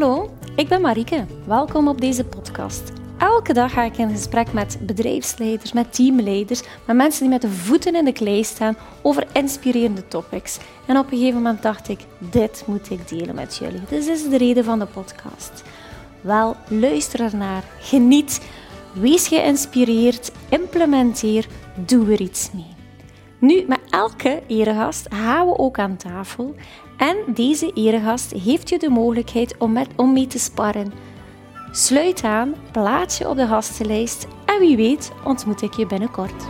Hallo, ik ben Marike. Welkom op deze podcast. Elke dag ga ik in gesprek met bedrijfsleiders, met teamleiders, met mensen die met de voeten in de klei staan over inspirerende topics. En op een gegeven moment dacht ik, dit moet ik delen met jullie. Dit is de reden van de podcast. Wel, luister ernaar, geniet, wees geïnspireerd, implementeer, doe er iets mee. Nu, met elke eregast gaan we ook aan tafel. En deze eregast heeft je de mogelijkheid om, met, om mee te sparren. Sluit aan, plaats je op de gastenlijst en wie weet ontmoet ik je binnenkort.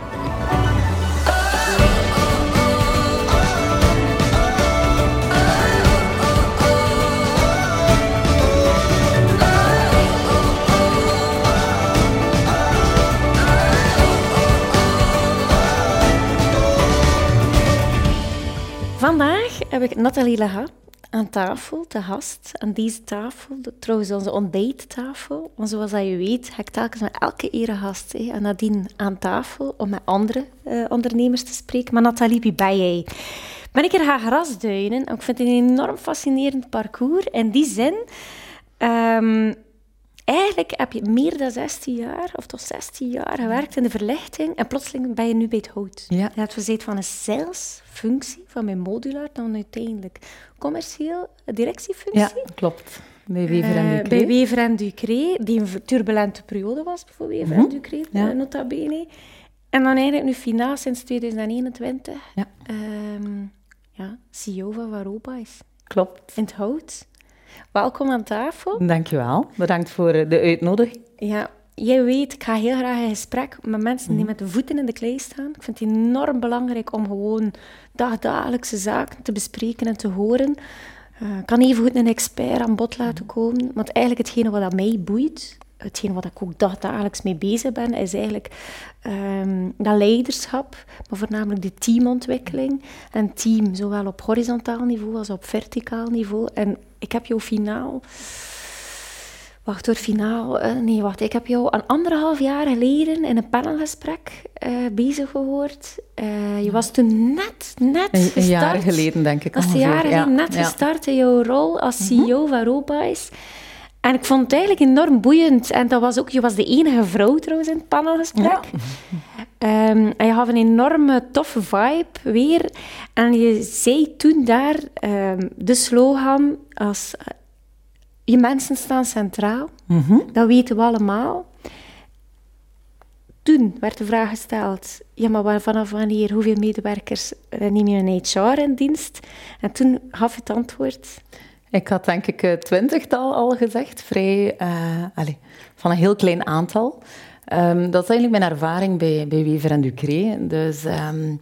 Vandaag heb ik Nathalie Laha aan tafel, te gast, aan deze tafel. Trouwens, onze ontbijttafel. Want zoals je weet, ga ik telkens met elke eregast hè, en nadien aan tafel om met andere uh, ondernemers te spreken. Maar Nathalie, wie ben jij? Ben ik er gaan grasduinen. Ik vind het een enorm fascinerend parcours. In die zin... Um, eigenlijk heb je meer dan 16 jaar, of toch 16 jaar, gewerkt in de verlichting en plotseling ben je nu bij het hout. Ja. Hebt gezeten van een salesfunctie, van mijn modular, dan uiteindelijk commercieel directiefunctie. Ja, klopt. Bij Wever en Ducré. Uh, bij Wever en Ducré, die een turbulente periode was voor Wever mm -hmm. en Ducré, ja. nota bene. En dan eigenlijk nu finaal sinds 2021 ja. Um, ja, CEO van Waroba is. Klopt. In het hout. Welkom aan tafel. Dankjewel. Bedankt voor de uitnodiging. Ja, jij weet, ik ga heel graag in gesprek met mensen die mhm. met de voeten in de klei staan. Ik vind het enorm belangrijk om gewoon dagdagelijkse zaken te bespreken en te horen. Uh, ik kan even goed een expert aan bod laten mhm. komen. Want eigenlijk hetgene wat mij boeit, hetgeen wat ik ook dagelijks mee bezig ben, is eigenlijk um, dat leiderschap, maar voornamelijk de teamontwikkeling. En team, zowel op horizontaal niveau als op verticaal niveau. En ik heb jou finaal... Wacht door finaal... Uh, nee, wacht. Ik heb jou een anderhalf jaar geleden in een panelgesprek uh, bezig gehoord. Uh, je was toen net, net een, gestart. Een jaar geleden, denk ik. Was een jaar geleden ja, net ja. gestart in jouw rol als CEO mm -hmm. van Robais. En ik vond het eigenlijk enorm boeiend. En dat was ook, je was de enige vrouw trouwens in het panelgesprek. Ja. Um, en je had een enorme toffe vibe weer. En je zei toen daar um, de slogan als... Uh, je mensen staan centraal. Mm -hmm. Dat weten we allemaal. Toen werd de vraag gesteld, ja, maar vanaf wanneer, hoeveel medewerkers neem je een HR in dienst? En toen gaf het antwoord... Ik had denk ik het twintigtal al gezegd, vrij, uh, allez, van een heel klein aantal. Um, dat is eigenlijk mijn ervaring bij, bij Wever en Ducré. Dus um,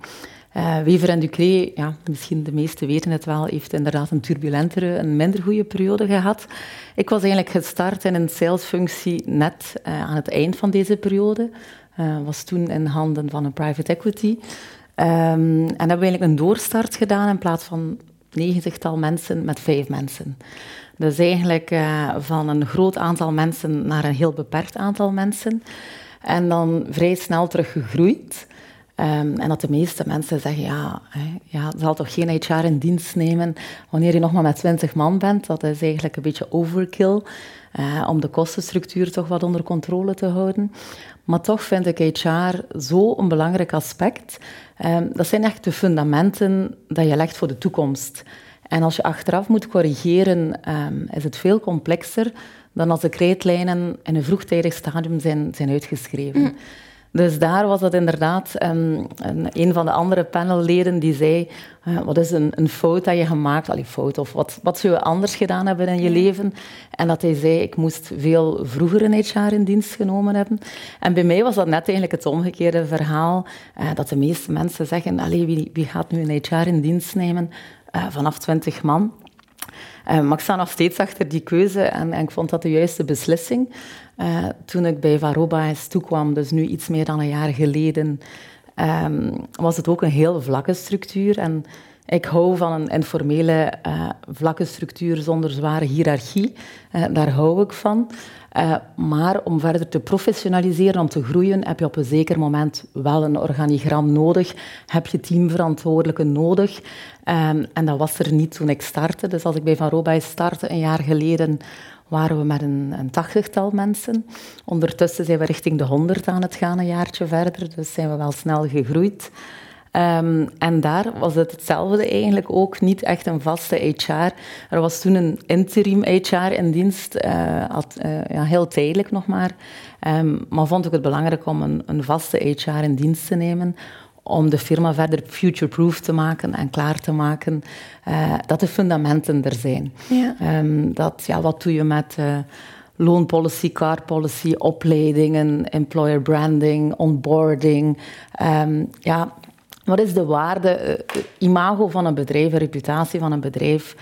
Wever en Ducré, ja, misschien de meesten weten het wel, heeft inderdaad een turbulentere, een minder goede periode gehad. Ik was eigenlijk gestart in een salesfunctie net aan het eind van deze periode. was toen in handen van een private equity. Um, en hebben we eigenlijk een doorstart gedaan in plaats van negentigtal mensen met vijf mensen. Dus eigenlijk uh, van een groot aantal mensen naar een heel beperkt aantal mensen. En dan vrij snel terug gegroeid. Um, en dat de meeste mensen zeggen, ja, hè, ja, zal toch geen HR in dienst nemen wanneer je nog maar met 20 man bent. Dat is eigenlijk een beetje overkill, uh, om de kostenstructuur toch wat onder controle te houden. Maar toch vind ik HR zo een belangrijk aspect. Um, dat zijn echt de fundamenten dat je legt voor de toekomst. En als je achteraf moet corrigeren, um, is het veel complexer dan als de krijtlijnen in een vroegtijdig stadium zijn, zijn uitgeschreven. Mm. Dus daar was dat inderdaad um, een, een, van de andere panelleden die zei: uh, Wat is een, een fout dat je gemaakt Allee, fout, of wat, wat zou je anders gedaan hebben in je leven? En dat hij zei: Ik moest veel vroeger een HR in dienst genomen hebben. En bij mij was dat net eigenlijk het omgekeerde verhaal: uh, dat de meeste mensen zeggen: Allee, wie, wie gaat nu een HR in dienst nemen? Uh, vanaf 20 man. Uh, maar ik sta nog steeds achter die keuze en, en ik vond dat de juiste beslissing. Uh, toen ik bij Varobais toekwam, dus nu iets meer dan een jaar geleden, um, was het ook een heel vlakke structuur. En ik hou van een informele uh, vlakke structuur zonder zware hiërarchie. Uh, daar hou ik van. Maar om verder te professionaliseren, om te groeien, heb je op een zeker moment wel een organigram nodig. Heb je teamverantwoordelijken nodig. Um, en dat was er niet toen ik startte. Dus als ik bij Van Robij startte een jaar geleden, waren we met een, een tachtigtal mensen. Ondertussen zijn we richting de honderd aan het gaan, een jaartje verder. Dus zijn we wel snel gegroeid. Ehm, en daar was het hetzelfde eigenlijk ook, niet echt een vaste HR. Er was toen een interim HR in dienst, uh, ja, heel tijdelijk nog maar. Um, maar vond ik het belangrijk om een, een vaste HR in dienst te nemen, om de firma verder future-proof te maken en klaar te maken uh, dat de fundamenten er zijn. Ja. Um, dat, ja, wat doe je met uh, loonpolicy, car policy, opleidingen, employer branding, onboarding. Um, ja, wat is de waarde, uh, imago van een bedrijf, reputatie van een bedrijf?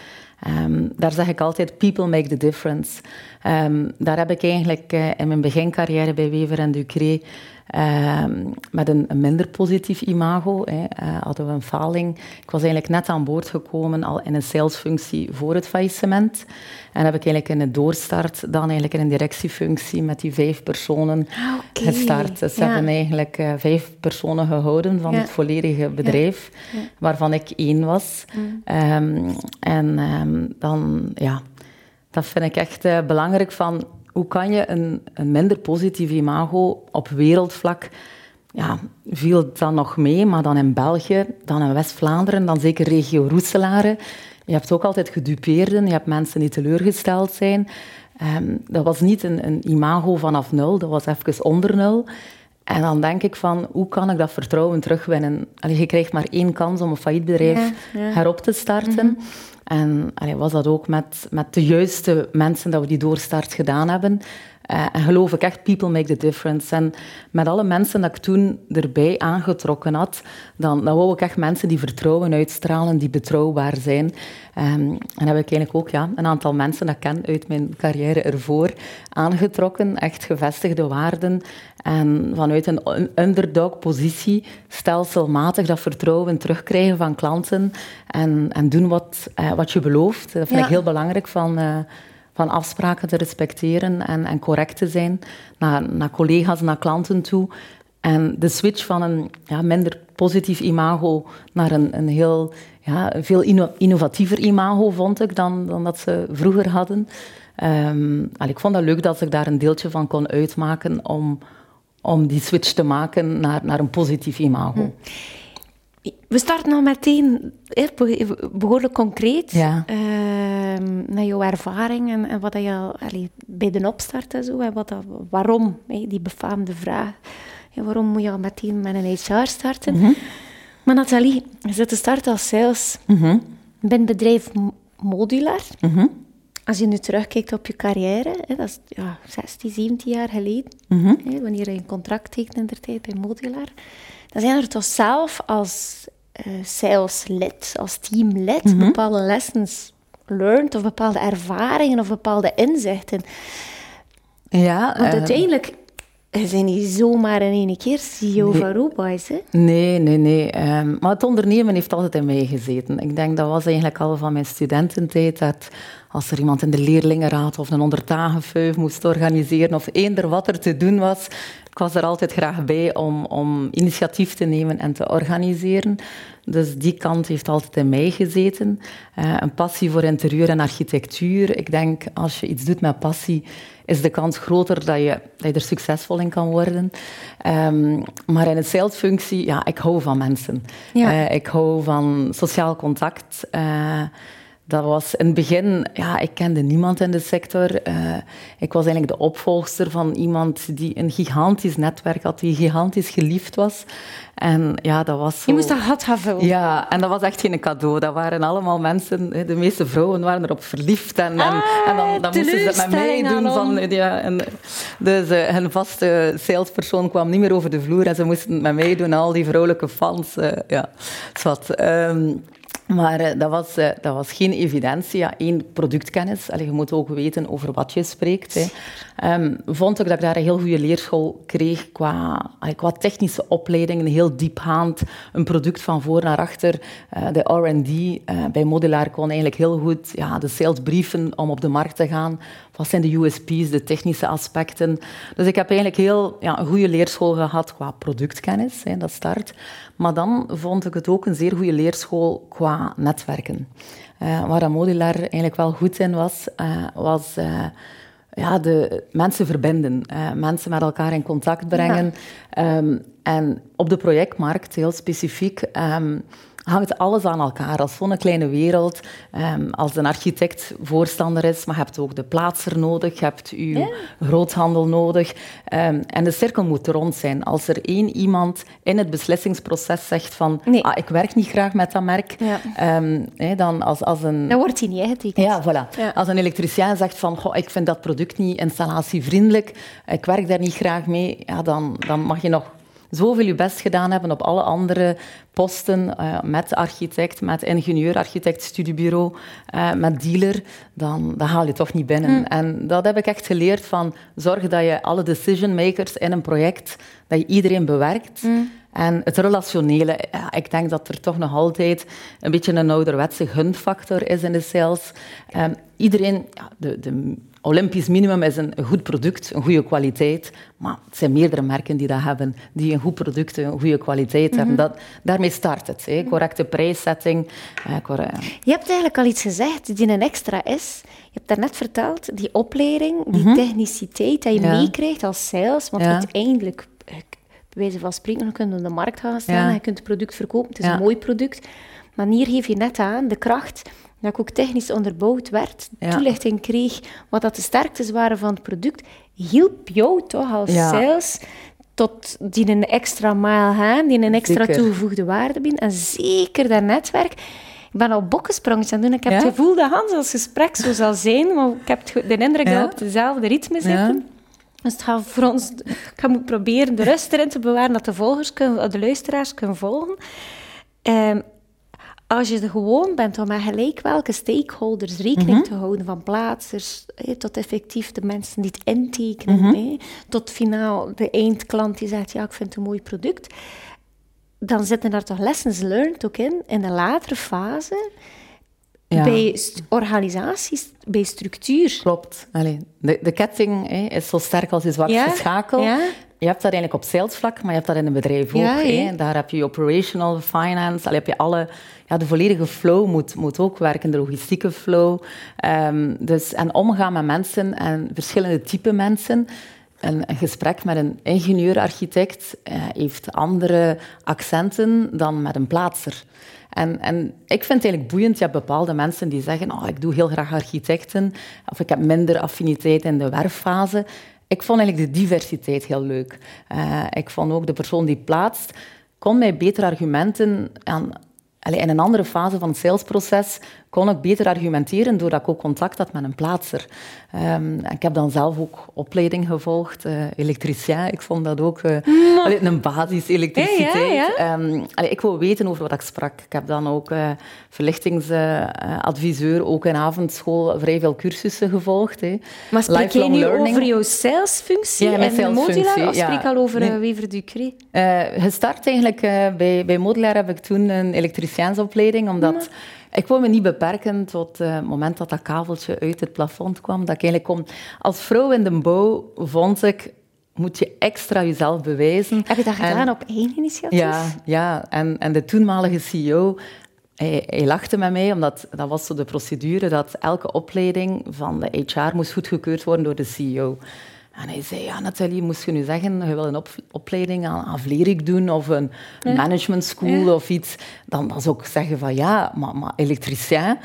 Um, daar zeg ik altijd, people make the difference. Daar heb ik eigenlijk in mijn begincarrière bij Wever en Ducré Ehm, met een, minder positief imago. Hè. Uh, hadden we een faling. Ik was eigenlijk net aan boord gekomen al in een salesfunctie voor het faillissement. En heb ik eigenlijk in het doorstart dan eigenlijk in een directiefunctie met die vijf personen ah, okay. gestart. Dus ze hebben eigenlijk uh, vijf personen gehouden van het volledige bedrijf, ja. waarvan ik één was. Mm. Um, en um, dan, ja, dat vind ik echt uh, belangrijk van hoe kan je een, een minder positief imago op wereldvlak ja, viel dan nog mee, maar dan in België, dan in West-Vlaanderen, dan zeker regio Roeselare. Je hebt ook altijd gedupeerden, je hebt mensen die teleurgesteld zijn. Um, dat was niet een, een, imago vanaf nul, dat was even onder nul. En dan denk ik van, hoe kan ik dat vertrouwen terugwinnen? Allee, je krijgt maar één kans om een faillietbedrijf ja, ja. herop te starten. Mm -hmm. En allee, was dat ook met, met de juiste mensen dat we die doorstart gedaan hebben. Uh, en geloof ik echt, people make the difference. En met alle mensen dat ik toen erbij aangetrokken had, dan, dan wou ik echt mensen die vertrouwen uitstralen, die betrouwbaar zijn. Um, en heb ik eigenlijk ook ja, een aantal mensen dat ik ken uit mijn carrière ervoor aangetrokken. Echt gevestigde waarden. En vanuit een underdog-positie stelselmatig dat vertrouwen terugkrijgen van klanten. En, en doen wat, uh, wat je belooft. Dat vind ja. ik heel belangrijk van... Uh, van afspraken te respecteren en, en correct te zijn naar, naar collega's, naar klanten toe. En de switch van een ja, minder positief imago naar een, een heel ja, veel inno innovatiever imago, vond ik, dan, dan dat ze vroeger hadden. Um, ik vond dat leuk dat ik daar een deeltje van kon uitmaken om, om die switch te maken naar, naar een positief imago. Hm. We starten al meteen behoorlijk concreet ja. uh, naar jouw ervaring en, en wat je allee, bij de opstart en zo, en wat dat, waarom, die befaamde vraag. Waarom moet je al meteen met een HR starten? Mm -hmm. Maar Nathalie, je zit te starten als sales mm -hmm. bij bedrijf Modular. Mm -hmm. Als je nu terugkijkt op je carrière, hè, dat is ja, 16, 17 jaar geleden, hè, wanneer je een contract tekende in de tijd bij Modular dan zijn er toch zelf als uh, saleslid, als teamlid, mm -hmm. bepaalde lessons learned of bepaalde ervaringen of bepaalde inzichten. Ja, Want uh, uiteindelijk zijn niet zomaar in één keer CEO nee. van Roboys, hè? Nee, nee, nee. Um, maar het ondernemen heeft altijd in mij gezeten. Ik denk dat was eigenlijk al van mijn studententijd dat als er iemand in de leerlingenraad of een ondertagenfuif moest organiseren of eender wat er te doen was, ik was er altijd graag bij om, om initiatief te nemen en te organiseren. Dus die kant heeft altijd in mij gezeten. Uh, een passie voor interieur en architectuur. Ik denk, als je iets doet met passie, is de kans groter dat je, dat je er succesvol in kan worden. Um, maar in een salesfunctie, ja, ik hou van mensen. Ja. Uh, ik hou van sociaal contact. Uh, dat was in het begin, ja, ik kende niemand in de sector. Uh, ik was eigenlijk de opvolgster van iemand die een gigantisch netwerk had, die gigantisch geliefd was. En ja, dat was zo... Je moest dat had gaan vullen. Ja, en dat was echt geen cadeau. Dat waren allemaal mensen, de meeste vrouwen waren erop verliefd. En, ah, en, en dan, dan moesten ze met mij doen. Van, ja, en, dus uh, hun vaste salespersoon kwam niet meer over de vloer en ze moesten met mij doen, al die vrouwelijke fans. Uh, ja, zwart. Um, maar uh, dat, was, uh, dat was geen evidentie. Ja, Eén, productkennis. Allee, je moet ook weten over wat je spreekt. Hè. Um, vond ik dat ik daar een heel goede leerschool kreeg qua, allee, qua technische opleidingen. Heel diepgaand. Een product van voor naar achter. Uh, de R&D bij Modular kon eigenlijk heel goed ja, de sales brieven om op de markt te gaan. Wat zijn de USP's, de technische aspecten. Dus ik heb eigenlijk heel ja, een goede leerschool gehad qua productkennis. Hè, dat start. Maar dan vond ik het ook een zeer goede leerschool qua netwerken. Uh, waar Modular eigenlijk wel goed in was, uh, was uh, ja, de mensen verbinden, mensen met elkaar in contact brengen. Ehm, en op de projectmarkt, heel specifiek, um, hangt alles aan elkaar. Als zo'n kleine wereld, um, als een architect voorstander is, maar je hebt ook de plaatser nodig, je hebt je groothandel nodig. Um, en de cirkel moet rond zijn. Als er één iemand in het beslissingsproces zegt van nee. ah, ik werk niet graag met dat merk, ja. um, dan als, als een... Dan wordt hij niet getekend. Ja, voilà. Ja. Als een elektricien zegt van goh, ik vind dat product niet installatievriendelijk, ik werk daar niet graag mee, ja, dan, dan mag je nog zoveel je best gedaan hebben op alle andere posten, uh, met architect, met ingenieur, architect, studiebureau, uh, met dealer, dan, dan haal je toch niet binnen. Mm. En dat heb ik echt geleerd van zorg dat je alle decision makers in een project, dat je iedereen bewerkt. Mm. En het relationele, ja, ik denk dat er toch nog altijd een beetje een ouderwetse gunfactor is in de sales. Um, iedereen, ja, de, de Olympisch minimum is een goed product, een goede kwaliteit. Maar het zijn meerdere merken die dat hebben, die een goed product, een goede kwaliteit hebben. Mhm. Dat, daarmee start het. Hè. Correcte prijszetting. Eh, je hebt eigenlijk al iets gezegd die een extra is. Je hebt daarnet verteld, die opleiding, die mm techniciteit dat je meekrijgt als sales. Want uiteindelijk, bij wijze van spreken, kun je op de markt gaan staan en je kunt het product verkopen. Het is een mooi product. Maar hier geef je net aan de kracht dat ik ook technisch onderbouwd werd, toelichting kreeg wat dat de sterktes waren van het product, hielp jou toch als sales tot die een extra mile gaan, die een extra toegevoegde waarde bieden. En zeker dat netwerk. Ik ben al bokkensprongjes aan het doen. Ik heb het gevoel dat Hans als gesprek zo zal zijn, maar ik heb de indruk dat we op dezelfde ritme zitten. Dus het gaat voor ons... Ik ga proberen de rust erin te bewaren dat de volgers, kunnen, de luisteraars kunnen volgen. Um, als je er gewoon bent om met gelijk welke stakeholders rekening mhm. te houden, van plaatsers tot effectief de mensen die het intekenen, mm tot finaal de eindklant die zegt, ja, ik vind het een mooi product, dan zitten daar toch lessons learned ook in, in de latere fase, bij organisaties, bij structuur. Klopt. Allee, de, de ketting is zo sterk als je zwakste schakel. Ja je hebt dat eigenlijk op salesvlak, maar je hebt dat in een bedrijf ook. Ja, Daar heb je operational, finance, dan heb je alle... Ja, de volledige flow moet, moet ook werken, de logistieke flow. Um, dus, en omgaan met mensen en verschillende type mensen. Een, gesprek met een ingenieur-architect uh, heeft andere accenten dan met een plaatser. En, en ik vind het eigenlijk boeiend, je hebt bepaalde mensen die zeggen oh, ik doe heel graag architecten, of ik heb minder affiniteit in de werffase. Ik vond eigenlijk de diversiteit heel leuk. Uh, ik vond ook de persoon die plaatst, kon mij beter argumenten aan, in een andere fase van het salesproces kon ik beter argumenteren doordat ik ook contact had met een plaatser. Um, ik heb dan zelf ook opleiding gevolgd, uh, elektricien. Ik vond dat ook uh, een basis elektriciteit. Ja, ja, um, ik wil weten over wat ik sprak. Ik heb dan ook uh, verlichtingsadviseur, ook in avondschool, vrij veel cursussen gevolgd. Maar spreek jij nu learning. over jouw salesfunctie ja, en Modular, of spreek al over nee. Wever Ducré? gestart eigenlijk bij, bij Modular heb ik toen een elektriciënsopleiding, omdat... Ik wil me niet beperken tot het moment dat dat kabeltje uit het plafond kwam. Dat ik eigenlijk kom. Als vrouw in de bouw vond ik moet je extra jezelf bewijzen. Heb je dat gedaan op één initiatief? Ja, ja. En, en de toenmalige CEO hij, hij, lachte met mij, omdat dat was zo de procedure dat elke opleiding van de HR moest goedgekeurd worden door de CEO. En hij zei, ja Nathalie, moest je nu zeggen, je wil een opleiding aan, aan Vlerik doen of een management school of iets, dan, zou ik zeggen van ja, maar, maar elektricien.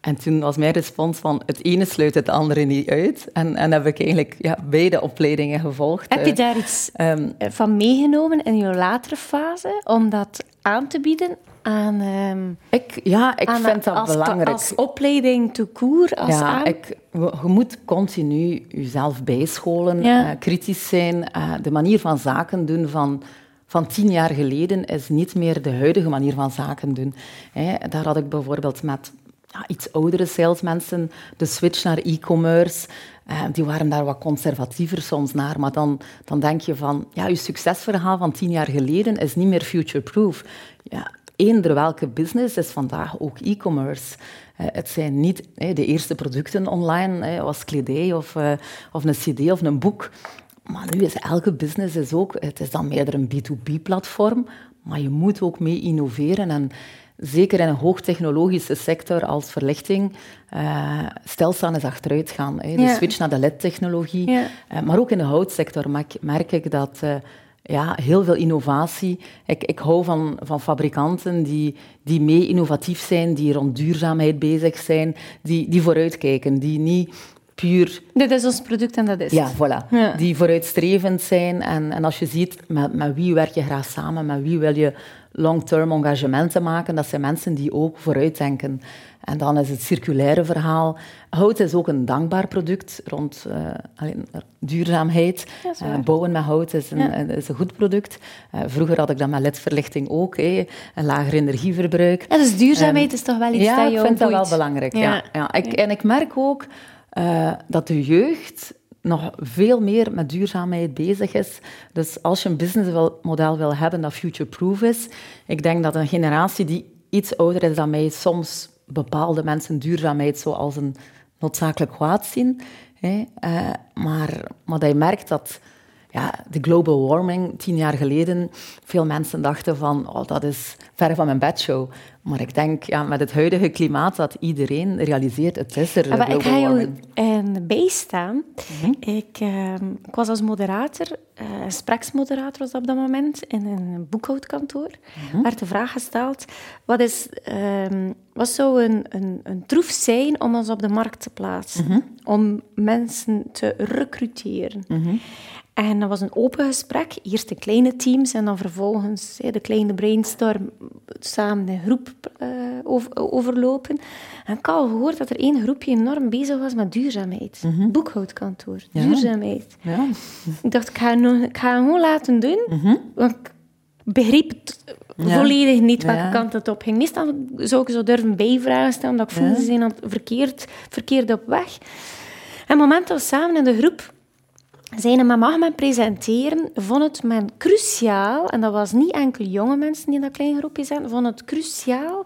En toen was mijn respons van het ene sluit het andere niet uit. En, en heb ik eigenlijk ja, beide opleidingen gevolgd. Heb je daar iets um, van meegenomen in je latere fase om dat aan te bieden aan... Um, ik, ja, ik vind dat als, belangrijk. Als opleiding te koer, als ja, ik, je moet continu jezelf bijscholen, ja. uh, kritisch zijn. Uh, de manier van zaken doen van, van tien jaar geleden is niet meer de huidige manier van zaken doen. daar had ik bijvoorbeeld met ja, iets oudere salesmensen de switch naar e-commerce. Uh, die waren daar wat conservatiever soms naar. Maar dan, dan denk je van, ja, je succesverhaal van tien jaar geleden is niet meer future-proof. Ja, eender welke business is vandaag ook e-commerce. Uh, het zijn niet de eerste producten online, uh, was kledij of, uh, of een cd of een boek. Maar nu is elke business is ook, het is dan meer een B2B-platform, maar je moet ook mee innoveren. En zeker in een hoogtechnologische sector als verlichting, uh, stilstaan is achteruit gaan. De switch naar de LED-technologie. Uh, maar ook in de houtsector merk, merk ik dat uh, ja, heel veel innovatie. Ik, ik hou van, van fabrikanten die, die mee innovatief zijn, die rond duurzaamheid bezig zijn, die, die vooruitkijken, die niet puur... Dit is ons product en dat is Ja, voilà. Die vooruitstrevend zijn. En, en als je ziet, met, met wie werk je graag samen, met wie wil je long-term engagementen maken, dat zijn mensen die ook vooruitdenken. En dan is het circulaire verhaal. Hout is ook een dankbaar product rond uh, alleen, duurzaamheid. Uh, bouwen met hout is een, is een goed product. Uh, vroeger had ik dat met ledverlichting ook, een lager energieverbruik. Ja, dus duurzaamheid is toch wel iets ja, dat je ik vind dat wel belangrijk. Ja. Ja, Ik, en ik merk ook dat de jeugd nog veel meer met duurzaamheid bezig is. Dus als je een businessmodel wil hebben dat future-proof is, ik denk dat een generatie die iets ouder is dan mij soms bepaalde mensen duurzaamheid zoals een noodzakelijk kwaad zien. Hè. Uh, maar, maar dat je merkt dat ja, de global warming, tien jaar geleden, veel mensen dachten van, oh, dat is ver van mijn bedshow. Maar ik denk ja, met het huidige klimaat dat iedereen realiseert, het is er. Maar ik ga jou bijstaan. Mm ik, uh, ik, was als moderator, uh, spreksmoderator was op dat moment, in een boekhoudkantoor. Mm -hmm. werd de vraag gesteld, wat, is, uh, wat zou een, een, een, troef zijn om ons op de markt te plaatsen? Mm -hmm. Om mensen te recruteren. Mhm. En dat was een open gesprek, eerst de kleine teams en dan vervolgens de kleine brainstorm samen de groep uh, overlopen. En ik had al gehoord dat er één groepje enorm bezig was met duurzaamheid. Mm Boekhoudkantoor, duurzaamheid. Ja. Ik dacht, ik ga, ik ga gewoon laten doen, mhm. want ik begreep het volledig niet welke kant het op ging. Meestal zou ik zo durven bijvragen stellen, dat ik voelde, ze zijn verkeerd, verkeerd op weg. En het moment dat we samen in de groep zijn maar mag men presenteren, vond het men cruciaal, en dat was niet enkel jonge mensen die in dat klein groepje zijn, vond het cruciaal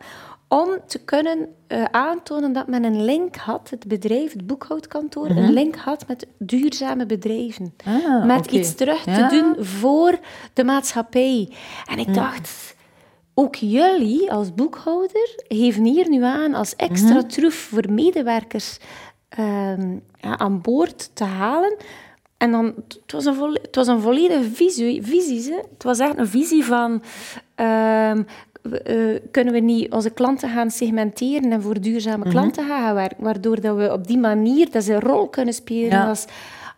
om te kunnen uh, aantonen dat men een link had, het bedrijf, het boekhoudkantoor, een mhm. link had met duurzame bedrijven. Ah, met iets terug te doen voor de maatschappij. En ik dacht, ook jullie als boekhouder geven hier nu aan als extra mm troef voor medewerkers uh, ja, aan boord te halen en dan, het was een, het was een volledige visie. visie Het was echt een visie van... Ehm, uh, kunnen we niet onze klanten gaan segmenteren en voor duurzame mhm. klanten gaan werken, waardoor dat we op die manier dat ze een rol kunnen spelen als,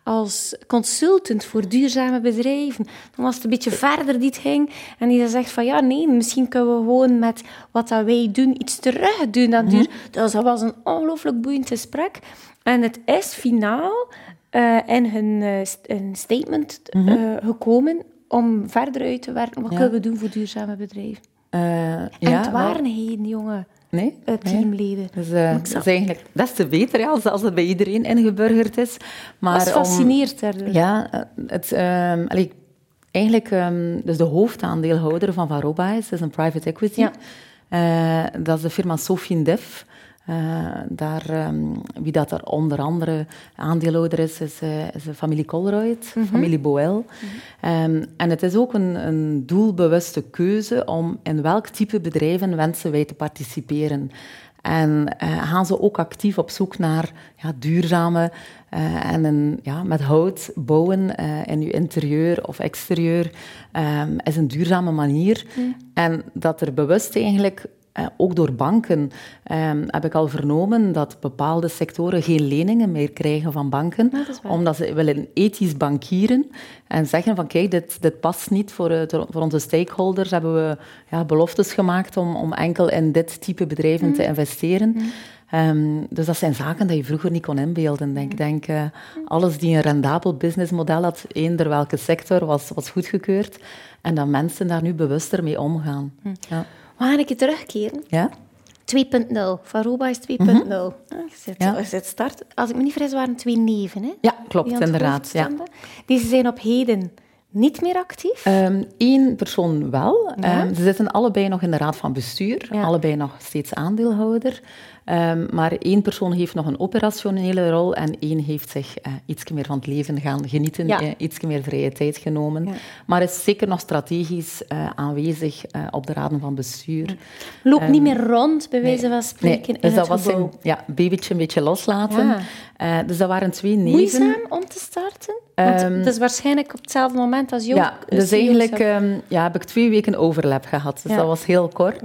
als consultant voor duurzame bedrijven. Dan was het een beetje verder die het ging en die zegt van ja, nee, misschien kunnen we gewoon met wat dat wij doen iets terug doen. Dat, mm dat was een ongelooflijk boeiend gesprek. En het is finaal uh, in hun uh, statement mm gekomen om verder uit te werken. Wat kunnen we doen voor duurzame bedrijven? en ja, het waren geen jonge nee, teamleden. Dus, dat is eigenlijk des te beter ja, als, als het bij iedereen ingeburgerd is. Maar Was fascineert daardoor. Ja, het... Um, allee, eigenlijk, um, dus de hoofdaandeelhouder van Varoba is, is een private equity. Ja. dat is de firma Sofien Def. Uh, daar, um, wie dat er onder andere aandeelhouder is, is, uh, is de familie Colruyt, mm -hmm. familie Boel. Mm -hmm. um, en het is ook een, een, doelbewuste keuze om in welk type bedrijven wensen wij te participeren. En uh, gaan ze ook actief op zoek naar ja, duurzame en een, ja, met hout bouwen in je interieur of exterieur um, is een duurzame manier. Mm. En dat er bewust eigenlijk eh, ook door banken ehm, heb ik al vernomen dat bepaalde sectoren geen leningen meer krijgen van banken, omdat ze willen ethisch bankieren en zeggen van kijk, dit, dit past niet voor, uh, voor onze stakeholders. Hebben we ja, beloftes gemaakt om, om enkel in dit type bedrijven te mm. investeren. Mm. Ehm, dus dat zijn zaken die je vroeger niet kon inbeelden. Denk, mm. denk uh, alles die een rendabel businessmodel had, eender welke sector, was, was goedgekeurd. En dat mensen daar nu bewuster mee omgaan. Ja. We gaan een keer terugkeren. Ja? 2.0. Van Roba is 2.0. Mm -hmm. ja. start. Als ik me niet vergis, waren twee neven. Hè? Ja, klopt, inderdaad. Ja. Deze zijn op heden niet meer actief? Eén um, persoon wel. Um, ze zitten allebei nog in de raad van bestuur, ja. allebei nog steeds aandeelhouder. Um, maar één persoon heeft nog een operationele rol en één heeft zich uh, iets meer van het leven gaan genieten, ja. uh, iets meer vrije tijd genomen. Ja. Maar is zeker nog strategisch uh, aanwezig op de raden van bestuur. Loopt niet meer rond, bij wijze van spreken, nee. dus dat was een ja, babytje een beetje loslaten. dus dat waren twee neven. Moeizaam om te starten? Want het is waarschijnlijk op hetzelfde moment als jou. Ja, dus eigenlijk um, ja, heb ik twee weken overlap gehad. Dus dat was heel kort.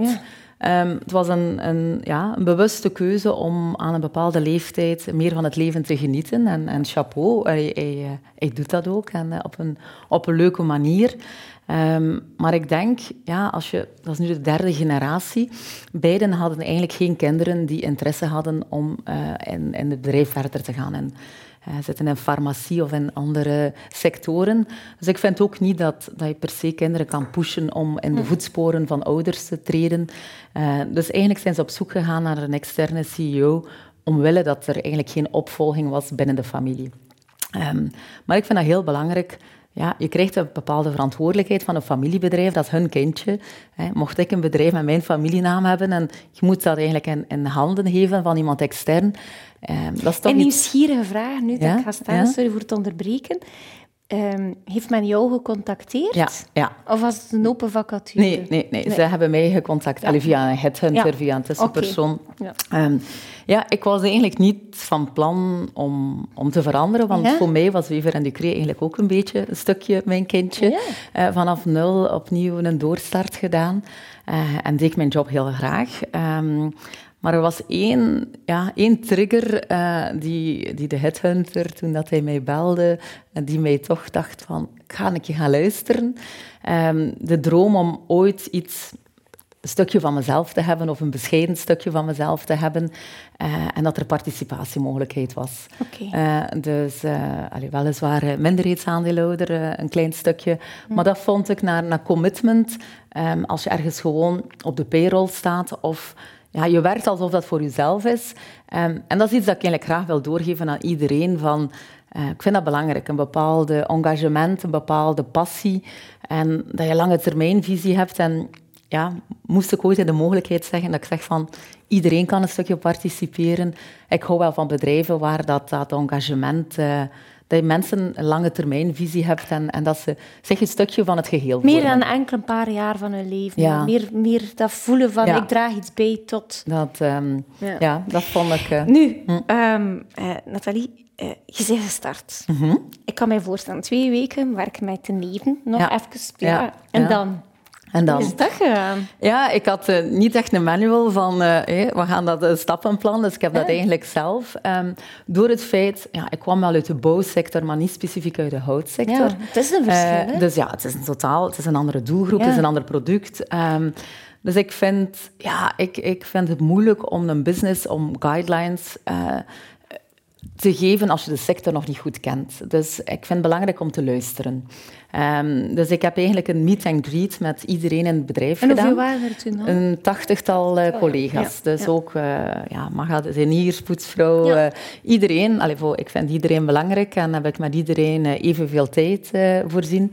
Um, het was een, een, ja, een bewuste keuze om aan een bepaalde leeftijd meer van het leven te genieten. En, en chapeau, hij, hij, hij, doet dat ook en uh, op, een, op een leuke manier. Um, maar ik denk, ja, als je, dat is nu de derde generatie, beiden hadden eigenlijk geen kinderen die interesse hadden om uh, in, in het bedrijf verder te gaan. En, zitten in farmacie of in andere sectoren. Dus ik vind ook niet dat, dat je per se kinderen kan pushen om in de voetsporen van ouders te treden. Uh, dus eigenlijk zijn ze op zoek gegaan naar een externe CEO, omwille dat er eigenlijk geen opvolging was binnen de familie. Um, maar ik vind dat heel belangrijk ja, je krijgt een bepaalde verantwoordelijkheid van een familiebedrijf, dat is hun kindje. Mocht ik een bedrijf met mijn familienaam hebben en je moet dat eigenlijk in, in handen geven van iemand extern, Um, dat is toch een nieuwsgierige vraag, nu dat ik ga staan, sorry voor het onderbreken. Um, heeft men jou gecontacteerd? Ja, ja. Of was het een open vacature? Nee, nee, nee. nee. ze hebben mij gecontacteerd. Ja. Via een headhunter, ja. via een tussenpersoon. Okay. Ja. Um, ja, ik was eigenlijk niet van plan om, om te veranderen, want voor mij was Wever en Ducré eigenlijk ook een beetje een stukje mijn kindje. Uh, vanaf nul opnieuw een doorstart gedaan uh, en deed ik mijn job heel graag. Um, maar er was één, ja, één trigger uh, die, die de headhunter, toen dat hij mij belde, en die mij toch dacht van, ik ga een keer gaan luisteren. Um, de droom om ooit iets, een stukje van mezelf te hebben, of een bescheiden stukje van mezelf te hebben, uh, en dat er participatiemogelijkheid was. Okay. Uh, dus, allee, weliswaar minderheidsaandeelhouder, een klein stukje, hm. maar dat vond ik naar, naar commitment, um, als je ergens gewoon op de payroll staat, of ja, je werkt alsof dat voor jezelf is. Um, en dat is iets dat ik eigenlijk graag wil doorgeven aan iedereen. Van, uh, ik vind dat belangrijk, een bepaalde engagement, een bepaalde passie. En dat je lange termijnvisie hebt. En ja, moest ik ooit de mogelijkheid zeggen dat ik zeg van iedereen kan een stukje participeren. Ik hou wel van bedrijven waar dat, dat engagement... Uh, dat je mensen een lange termijnvisie hebt en, en dat ze zich een stukje van het geheel Meer dan enkel een paar jaar van hun leven. Ja. Meer, meer dat voelen van ik draag iets bij tot... Dat, um, ja. ja. dat vond ik... Uh, nu, hm. um, uh, Nathalie, uh, je bent gestart. Mm -hmm. Ik kan mij voorstellen, twee weken werken met de neven, nog even. Ja. En dan... En dan, is dat gegaan? Ja, ik had uh, niet echt een manual van uh, hey, we gaan dat uh, stappenplan, dus ik heb dat eigenlijk zelf. Um, door het feit, ja, ik kwam wel uit de bouwsector, maar niet specifiek uit de houtsector. Ja, het is een verschil. dus ja, het is een totaal, het is een andere doelgroep, ja. het is een ander product. Um, dus ik vind, ja, ik, ik vind het moeilijk om een business, om guidelines te geven als je de sector nog niet goed kent. Dus ik vind het belangrijk om te luisteren. Um, dus ik heb eigenlijk een meet and greet met iedereen in het bedrijf en gedaan. En hoeveel waren er toen? Een tachtigtal uh, collega's. Ja, dus ja. ook, uh, ja, Maga, de poetsvrouw, ja. uh, iedereen. Allee, voor, ik vind iedereen belangrijk en heb ik met iedereen evenveel tijd voorzien.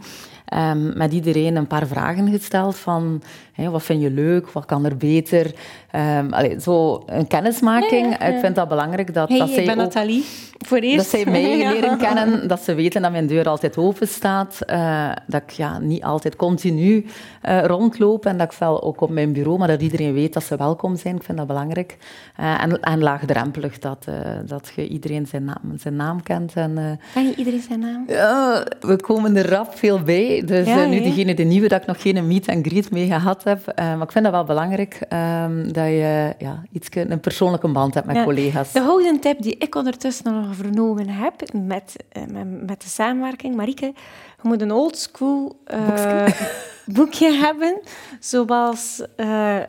Um, met iedereen een paar vragen gesteld van hey, wat vind je leuk, wat kan er beter. Um, allee, zo een kennismaking. Ja, ja, ja. Ik vind dat belangrijk dat, hey, dat zij ik ben ook, Nathalie, voor eerst. Dat zij mij leren kennen, dat ze weten dat mijn deur altijd open staat, uh, dat ik ja, niet altijd continu uh, rondloop en dat ik wel ook op mijn bureau, maar dat iedereen weet dat ze welkom zijn. Ik vind dat belangrijk. Uh, en, en laagdrempelig, dat, dat je iedereen zijn naam, zijn naam kent. En, Ken je iedereen zijn naam? Ja, we komen er rap veel bij. Dus nu degene, de nieuwe, dat ik nog geen meet and greet mee gehad heb. Uh, maar ik vind dat wel belangrijk, um, dat je ja, iets, een persoonlijke band hebt met ja, collega's. De houden tip die ik ondertussen nog vernomen heb met, uh, met, met, de samenwerking, Marieke, je moet een oldschool uh, boekje hebben, zoals,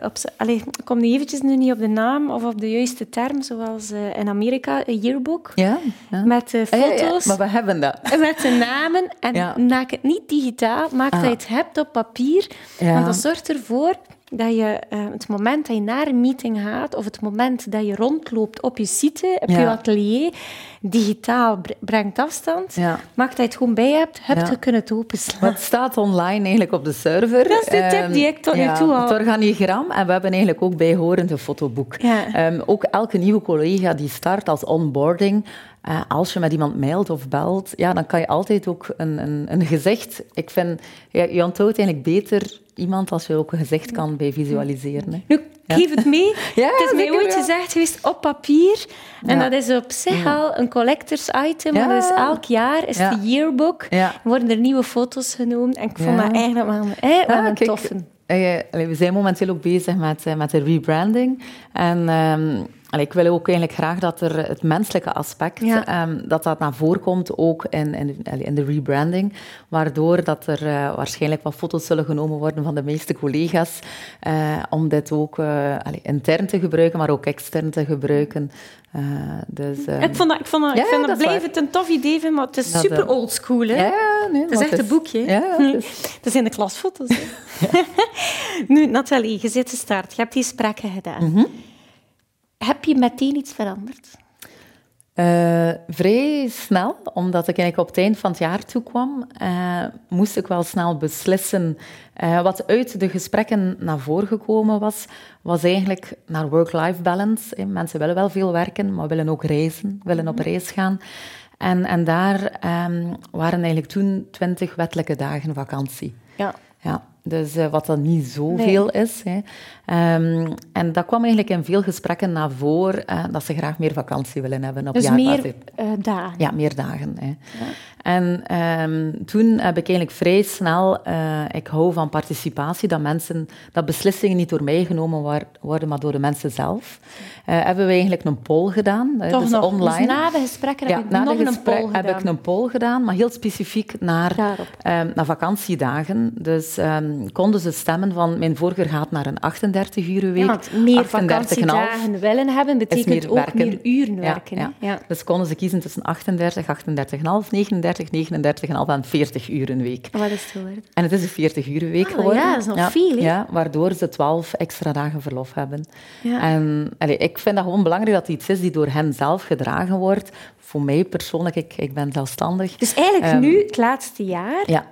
op, allez, ik kom nu eventjes nu niet op de naam of op de juiste term, zoals in Amerika, een yearbook, ja, ja. met foto's. maar we hebben dat. Met de namen, en maak het niet digitaal, maak ah. dat je het hebt op papier, want dat zorgt ervoor dat je uh, het moment dat je naar een meeting gaat, of het moment dat je rondloopt op je site, op je atelier, digitaal brengt afstand, ja. maakt dat je het gewoon bij hebt, heb je kunnen het openslaan. Het staat online eigenlijk op de server. Dat is de tip die ik tot nu toe al... Het organigram, en we hebben eigenlijk ook bijhorende fotoboek. Um, ook elke nieuwe collega die start als onboarding, uh, als je met iemand mailt of belt, ja, dan kan je altijd ook een, een, een gezicht... Ik vind, ja, je onthoudt eigenlijk beter iemand als je ook een gezicht kan bij visualiseren. Hè. Nu, geef het mee. ja, het is mij ooit gezegd geweest op papier. En dat is op zich al een collectors item. Maar dat is elk jaar is de yearbook. worden er nieuwe foto's genomen. En ik vond dat eigenlijk wel, eh, wel een toffe. Eh, we zijn momenteel ook bezig met, eh, met de rebranding. En um, ik wil ook eigenlijk graag dat er het menselijke aspect, um, dat dat naar voren komt, ook in, in, in de rebranding. Waardoor dat er uh, waarschijnlijk wat foto's zullen genomen worden van de meeste collega's. Uh, om dit ook uh, intern te gebruiken, maar ook extern te gebruiken. dus, um, ik vond dat, ik vond dat, ja, ik vind dat, blijf het een tof idee, maar het is dat, super oldschool. Hè? Ja, nee, het is echt een boekje. Ja, dat zijn de klasfoto's. nu, Nathalie, je zit te start. Je hebt die gesprekken gedaan. Mm -hmm. Heb je meteen iets veranderd? Uh, vrij snel, omdat ik eigenlijk op het eind van het jaar toekwam, uh, moest ik wel snel beslissen. Uh, wat uit de gesprekken naar voren gekomen was, was eigenlijk naar work-life balance. Mensen willen wel veel werken, maar willen ook reizen, willen op mhm. reis gaan. En, en daar um, waren eigenlijk toen twintig wettelijke dagen vakantie. Ja. ja. Dus wat dan niet zoveel nee. is. Hè. Um, en dat kwam eigenlijk in veel gesprekken naar voren, uh, dat ze graag meer vakantie willen hebben op dus jaarbasis. meer uh, dagen? Ja, meer dagen. Hè. Ja. En um, toen heb ik eigenlijk vrij snel, ik hou van participatie, dat, mensen, dat beslissingen niet door mij genomen worden, maar door de mensen zelf. hebben we eigenlijk een poll gedaan. Toch dus nog? online. Dus na de gesprekken heb ik nog een poll gedaan? heb ik een poll gedaan, maar heel specifiek naar, um, naar vakantiedagen. Dus konden ze stemmen van mijn voorkeur gaat naar een 38 uur week. Ja, want meer vakantiedagen willen hebben, betekent meer ook werken. meer uren werken. Ja, ja. Dus konden ze kiezen tussen 38, 38,5, 39, 39,5 en 40 uur een week. Wat is het geworden? En het is een 40 uur week ah, geworden. Ja, dat is nog veel. Ja, waardoor ze 12 extra dagen verlof hebben. En allee, ik vind dat gewoon belangrijk dat het iets is die door hen zelf gedragen wordt. Voor mij persoonlijk, ik, ik ben zelfstandig. Dus eigenlijk um, nu, het laatste jaar... Ja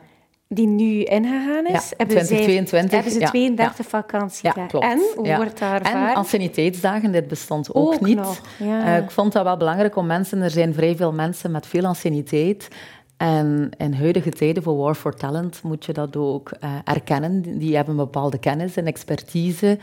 die nu ingegaan is, ja, hebben, 2022, hebben ze 32 ja, vakantie. Ja, klopt. En hoe wordt daar? En anciëniteitsdagen, dit bestond ook, ook niet. Uh, ik vond dat wel belangrijk om mensen... Er zijn vrij veel mensen met veel anciëniteit. En in huidige tijden voor War for Talent moet je dat ook uh, erkennen. Die hebben bepaalde kennis en expertise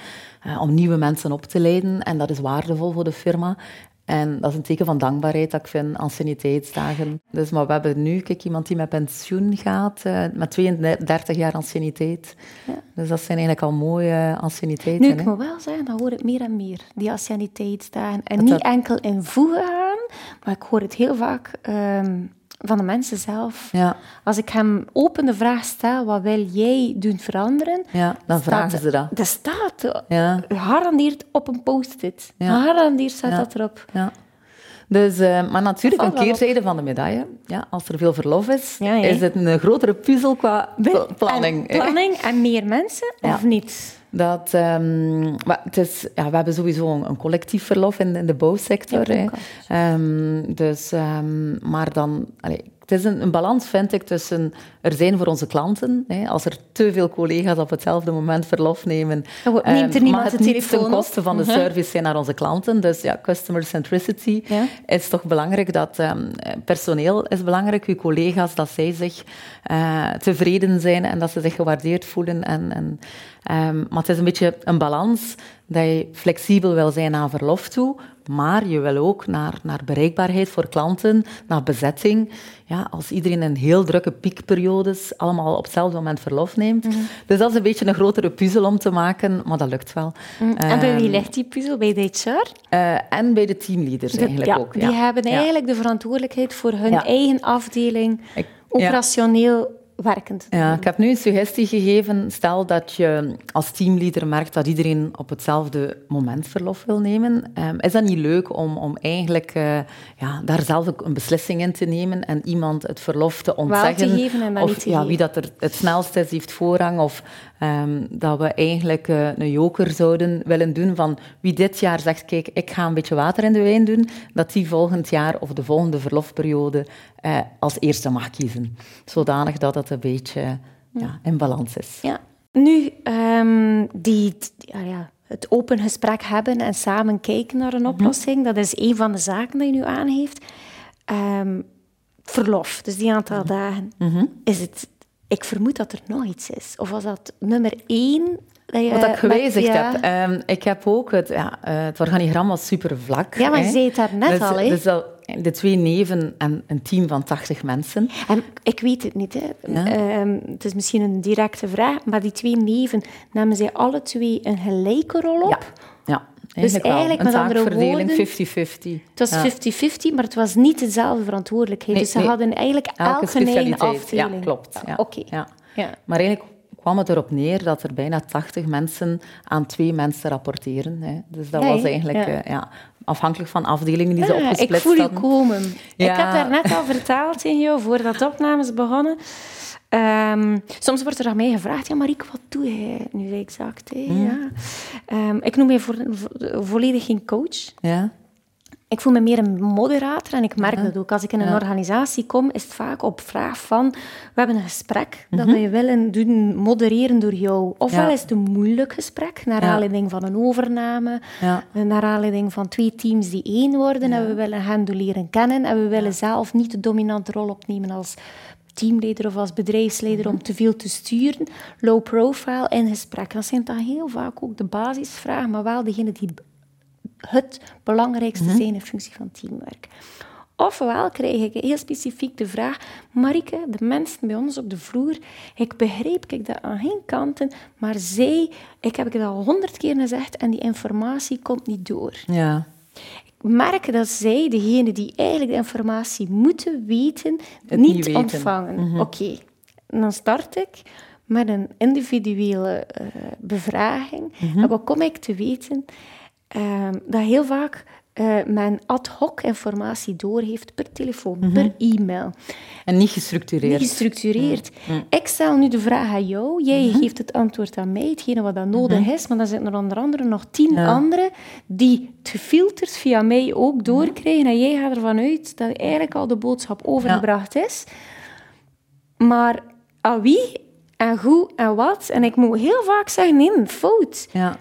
uh, om nieuwe mensen op te leiden. En dat is waardevol voor de firma. En dat is een teken van dankbaarheid dat ik vind, anciëniteitsdagen. Dus, maar we hebben nu kijk, iemand die met pensioen gaat, uh, met 32 jaar anciëniteit. Ja. Dus dat zijn eigenlijk al mooie anciëniteiten. Nu, ik moet wel zeggen, dat hoor ik meer en meer, die anciëniteitsdagen. En niet enkel in voegen gaan, maar ik hoor het heel vaak... Um, van de mensen zelf. Ja. Als ik hem open de vraag stel, wat wil jij doen veranderen? Ja, dan vragen ze dat. Dat staat ja. gegarandeerd op een post-it. Ja. Gegarandeerd staat dat erop. Ja. Dus, uh, maar natuurlijk, een keerzijde van de medaille. Ja, als er veel verlof is, is het een grotere puzzel qua planning. En planning en meer mensen, of niet? Dat, um, het is, ja, we hebben sowieso een, een collectief verlof in, in de bouwsector. Um, dus, um, maar dan, allee, het is een, een, balans, vind ik, tussen er zijn voor onze klanten. Hè, als er te veel collega's op hetzelfde moment verlof nemen, neemt er um, mag het niet ten koste van de mhm. service zijn naar onze klanten. Dus ja, customer centricity ja. is toch belangrijk. Dat um, personeel is belangrijk, uw collega's, dat zij zich uh, tevreden zijn en dat ze zich gewaardeerd voelen. En, en, um, maar het is een beetje een balans dat je flexibel wil zijn naar verlof toe, maar je wil ook naar, naar bereikbaarheid voor klanten, naar bezetting. Ja, als iedereen in heel drukke piekperiodes allemaal op hetzelfde moment verlof neemt. Mhm. Dus dat is een beetje een grotere puzzel om te maken, maar dat lukt wel. Mm. En bij wie ehm, ligt die puzzel? Bij de HR? Uh, eh, en bij de teamleaders eigenlijk ja, ook. Die hebben eigenlijk de verantwoordelijkheid voor hun eigen afdeling, operationeel werkend. Ja, ik heb nu een suggestie gegeven. Stel dat je als teamleader merkt dat iedereen op hetzelfde moment verlof wil nemen. Um, is dat niet leuk om, om eigenlijk uh, ja, daar zelf ook een beslissing in te nemen en iemand het verlof te ontzeggen? Wel te geven en of te ja, wie dat er het snelst is, heeft voorrang. Of ehm, dat we eigenlijk eh, een joker zouden willen doen van wie dit jaar zegt, kijk, ik ga een beetje water in de wijn doen, dat die volgend jaar of de volgende verlofperiode uh, als eerste mag kiezen. Zodanig dat het een beetje ja, in balans is. Ja. Nu, um, die, ja, het open gesprek hebben en samen kijken naar een mhm. oplossing, dat is een van de zaken die je nu aangeeft. Um, verlof, dus die aantal mhm. dagen. Mhm. Is het, ik vermoed dat er nog iets is. Of was dat nummer één dat Wat ik gewijzigd heb. Ehm, ik heb ook het, ja, uh, het organigram was super vlak. Ja, maar je zei het daar net dus, al. Hè? Dus de twee neven en een team van 80 mensen. En ik weet het niet. Hè. Ehm, het is misschien een directe vraag, maar die twee neven, namen zij alle twee een gelijke rol op? Ja. ja. Dus eigenlijk, een met andere woorden... 50-50. Het was 50-50, maar het was niet dezelfde verantwoordelijkheid. dus ze hadden eigenlijk elke, een afdeling. Ja, klopt. Ja. Oké. Ja. Maar eigenlijk kwam het erop neer dat er bijna 80 mensen aan twee mensen rapporteren. Hè. Dus dat was eigenlijk ja. Uh, afhankelijk van afdelingen die ze opgesplitst hadden. Ik voel je komen. Ik heb daar net al verteld tegen jou, voordat de opnames begonnen. Um, soms wordt er aan mij gevraagd, ja Marieke, wat doe jij nu exact? Hè? Mm. Ja. Um, ik noem mij vo volledig geen coach. Ja. Ik voel me meer een moderator en ik merk dat ook. Als ik in een organisatie kom, is het vaak op vraag van... We hebben een gesprek dat mhm. we willen doen, modereren door jou. Ofwel is het een moeilijk gesprek, naar aanleiding van een overname, naar aanleiding van twee teams die één worden en we willen hen leren kennen en we willen zelf niet de dominante rol opnemen als teamleider of als bedrijfsleider om mhm. te veel te sturen. Low profile in gesprek. Dat zijn dan heel vaak ook de basisvragen, maar wel degene die het belangrijkste mhm. zijn in functie van teamwerk. Ofwel krijg ik heel specifiek de vraag, Marike, de mensen bij ons op de vloer, ik begreep ik dat aan geen kanten, maar zij, ik heb het al honderd keer gezegd en die informatie komt niet door. Ja. Ik merk dat zij, degene die eigenlijk de informatie moeten weten, niet, ontvangen. Mhm. Oké, dan start ik met een individuele uh, bevraging. Mm En wat kom ik te weten? Ehm, dat heel vaak uh, men ad hoc informatie doorheeft per telefoon, mhm. per e-mail. En niet gestructureerd. Niet gestructureerd. Mhm. Mhm. Ik stel nu de vraag aan jou, jij geeft het antwoord aan mij, hetgene wat dan nodig is, maar dan zitten er onder andere nog tien anderen die het gefilterd via mij ook doorkrijgen en jij gaat ervan uit dat eigenlijk al de boodschap overgebracht is. Maar aan wie en hoe en wat? En ik moet heel vaak zeggen, nee, fout. Ja.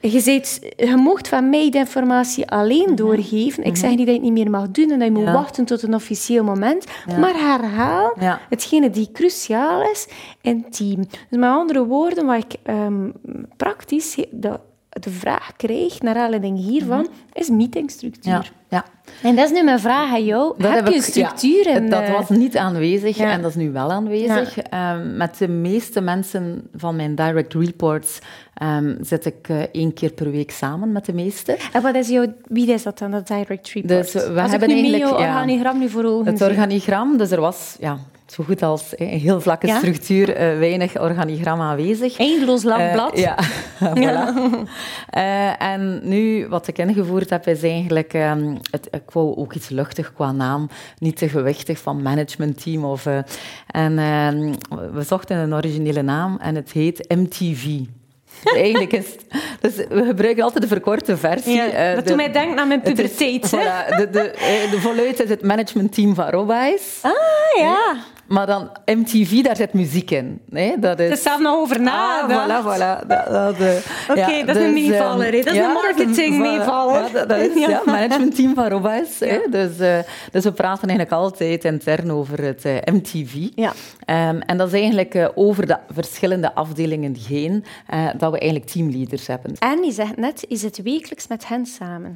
Je, zit, je mocht van mij de informatie alleen mhm. doorgeven. Ik zeg mhm. niet dat je het niet meer mag doen en dat je moet wachten tot een officieel moment. Maar herhaal hetgene die cruciaal is in team. Dus met andere woorden, wat ik um, praktisch... De, de vraag krijg, naar aanleiding hiervan, mhm. is meetingstructuur. Ja, ja. En dat is nu mijn vraag aan jou. Dat heb, je een structuur? Ja, dat was niet aanwezig en dat is nu wel aanwezig. Um, met de meeste mensen van mijn direct reports um, zit ik uh, één keer per week samen met de meeste. En wat is jouw, wie is dat dan, dat direct report? Dus we Als hebben ik nu eigenlijk, organigram nu voor ogen Het organigram, dus er was ja, zo goed als een heel vlakke structuur, uh, weinig organigram aanwezig. Eindeloos lang uh, blad. ja, voilà. uh, en nu, wat ik ingevoerd heb, is eigenlijk... Um, het, ik wou ook iets luchtig qua naam, niet te gewichtig van managementteam. Of, en ehm, we zochten een originele naam en het heet MTV. Eigenlijk is het, dus we gebruiken altijd de verkorte versie. Ja, dat doet mij denken aan mijn puberteit. voilà, de, de, de, voluit is het managementteam van Robijs. Ah, ja. Maar dan MTV, daar zit muziek in. Nee, dat is... Er staat nog over na. Ah, voilà, voilà. Oké, okay, dat is een dus, meevaller. dat is ja, een marketing meevaller. Ja, dat, is ja, managementteam van Robijs. Dus, uh, dus we praten eigenlijk altijd intern over het uh, eh, MTV. Ja. Um, en dat is eigenlijk uh, over de verschillende afdelingen heen dat we eigenlijk teamleaders hebben. En je zegt net, is het wekelijks met hen samen?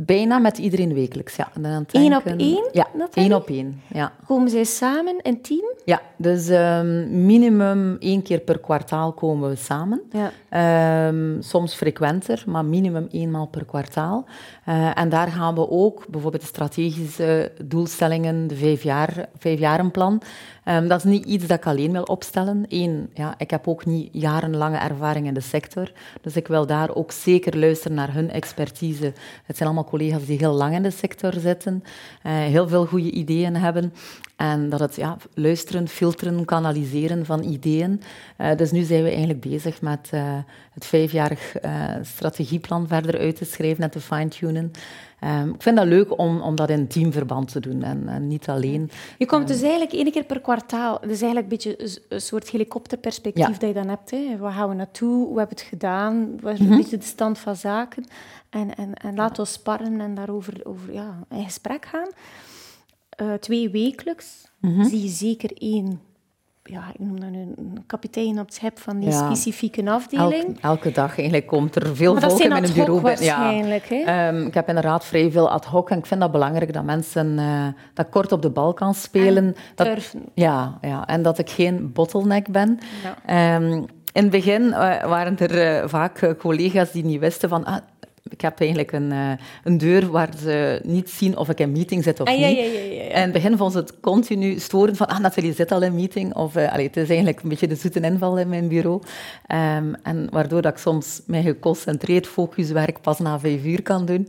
Bijna met iedereen wekelijks, ja. Eén op één? Ja, één op één, ja. Komen zij samen in team? Ja, dus um, minimum één keer per kwartaal komen we samen. Ja. Um, soms frequenter, maar minimum eenmaal per kwartaal. Uh, en daar gaan we ook bijvoorbeeld de strategische doelstellingen, de vijf jaar, vijfjarenplan, Ehm, dat is niet iets dat ik alleen wil opstellen. Eén, ja, ik heb ook niet jarenlange ervaring in de sector. Dus ik wil daar ook zeker luisteren naar hun expertise. Het zijn allemaal collega's die heel lang in de sector zitten, uh, heel veel goede ideeën hebben. En dat het ja, luisteren, filteren, kanaliseren van ideeën. Uh, dus nu zijn we eigenlijk bezig met uh, het vijfjarig strategieplan verder uit te schrijven en te fine-tunen. Um, ik vind dat leuk om, om dat in teamverband te doen en, en niet alleen. Je komt dus eigenlijk één keer per kwartaal. Dus eigenlijk een beetje een, soort helikopterperspectief dat je dan hebt. Hè. Waar gaan we naartoe? Hoe hebben we het gedaan? Wat is een mhm. beetje de stand van zaken? En, en, en laten we sparren en daarover over, ja, in gesprek gaan. Uh, twee wekelijks mm zie je zeker één ja, ik noem dat nu een kapitein op het schep van die specifieke afdeling. elke dag eigenlijk komt er veel volk in mijn bureau. waarschijnlijk. Ja. Um, ik heb inderdaad vrij veel ad hoc en ik vind dat belangrijk dat mensen uh, dat kort op de bal kan spelen. En dat, durven. Ja, ja, en dat ik geen bottleneck ben. Ja. Um, in het begin uh, waren er uh, vaak collega's die niet wisten van... Ah, ik heb eigenlijk een, uh, een deur waar ze niet zien of ik in meeting zit of ah, niet. Ja, ja, ja, en in het begin vonden ze het continu storend van, ah, Nathalie zit al in meeting. Of, uh, allee, het is eigenlijk een beetje de zoete inval in mijn bureau. Um, en waardoor dat ik soms mijn geconcentreerd focuswerk pas na vijf uur kan doen. Um,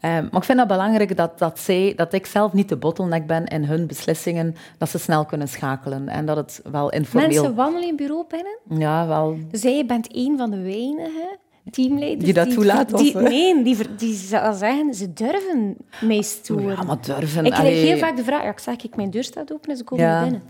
maar ik vind dat belangrijk dat, dat, zij, dat ik zelf niet de bottleneck ben in hun beslissingen, dat ze snel kunnen schakelen. En dat het wel informeel... Mensen wandelen in bureau binnen? Ja, wel. Dus jij bent een van de weinigen teamleiders... Die dat toelaat? Die, nee, die, die zal zeggen, ze durven mij storen. Ja, maar durven... Ik krijg heel vaak de vraag, ja, ik zeg, ik mijn deur staat open en ze komen ja. binnen.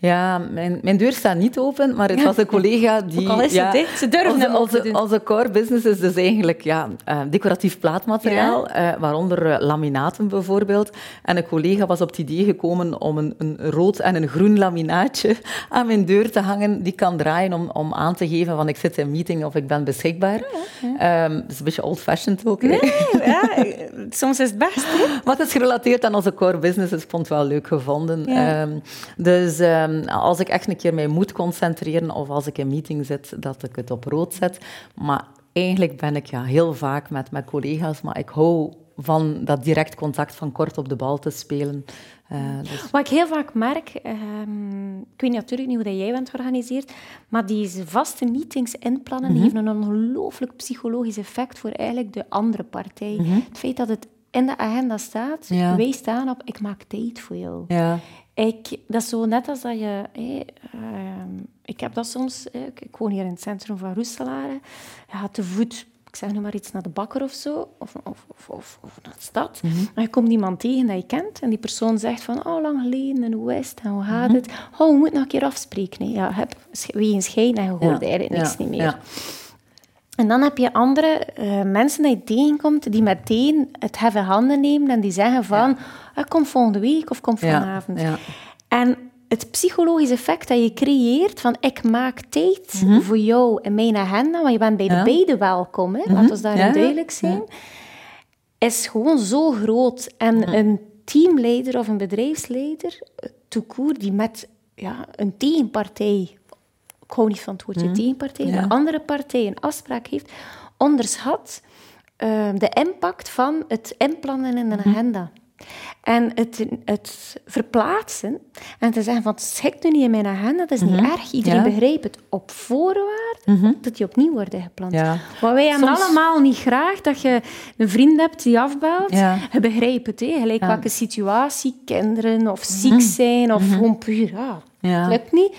Ja, mijn, mijn deur staat niet open, maar het was een collega die... Ook al is ja, het, Ze durven onze, hem onze, doen. onze core business is dus eigenlijk ja, uh, decoratief plaatmateriaal, ja. uh, waaronder uh, laminaten bijvoorbeeld. En een collega was op het idee gekomen om een, een rood en een groen laminaatje aan mijn deur te hangen. Die kan draaien om, om aan te geven van ik zit in een meeting of ik ben beschikbaar. Ja, um, dat is een beetje old-fashioned ook. Nee, ja, soms is het best. Hè? Maar het is gerelateerd aan onze core business, dus ik vond het wel leuk gevonden. Um, dus... Um, als ik echt een keer mij moet concentreren of als ik in meeting zit, dat ik het op rood zet. Maar eigenlijk ben ik ja, heel vaak met mijn collega's, maar ik hou van dat direct contact van kort op de bal te spelen. Uh, dus. Wat ik heel vaak merk, um, ik weet natuurlijk niet hoe dat jij bent georganiseerd, maar deze vaste meetings inplannen mm -hmm. heeft een ongelooflijk psychologisch effect voor eigenlijk de andere partij. Mm -hmm. Het feit dat het in de agenda staat, ja. wij staan op, ik maak tijd voor jou. Ja. Ik, dat is zo net als dat je... Hey, uh, ik heb dat soms... Ik, ik, woon hier in het centrum van Roeselare. Je gaat te voet, ik zeg nu maar iets, naar de bakker of zo. Of, of, of, of naar de stad. Mm -hmm. Maar je komt iemand tegen dat je kent. En die persoon zegt van... Oh, lang geleden. En hoe is het? En hoe gaat mm -hmm. het? Oh, we moeten nog een keer afspreken. Nee, ja, heb, wie een schijn en je hoort ja. eigenlijk niks ja. niet meer. Ja. En dan heb je andere uh, mensen die je tegenkomt die meteen het hebben handen nemen en die zeggen van, ja. Kom volgende week of kom vanavond. Ja. En het psychologische effect dat je creëert van ik maak tijd mm -hmm. voor jou in mijn agenda, want je bent bij de beide welkom, hè, mm -hmm. laten we daarin duidelijk zijn, is gewoon zo groot. En mm -hmm. een teamleider of een bedrijfsleider, toekoer, die met ja, een tegenpartij ik hou niet van het woordje mm. tegenpartij, ja. de andere partij een afspraak heeft, onderschat uh, de impact van het inplannen in een -hmm. agenda. En het, het, verplaatsen en te zeggen van het schikt nu niet in mijn agenda, dat is mm -hmm. niet erg. Iedereen ja. begrijpt het op voorwaarde mm -hmm. dat die opnieuw worden gepland. Ja. Maar wij hebben Soms... allemaal niet graag dat je een vriend hebt die afbelt. Ja. Je begrijpt het, hè? gelijk welke situatie, kinderen of ziek -hmm. zijn of gewoon puur, ja, het lukt niet.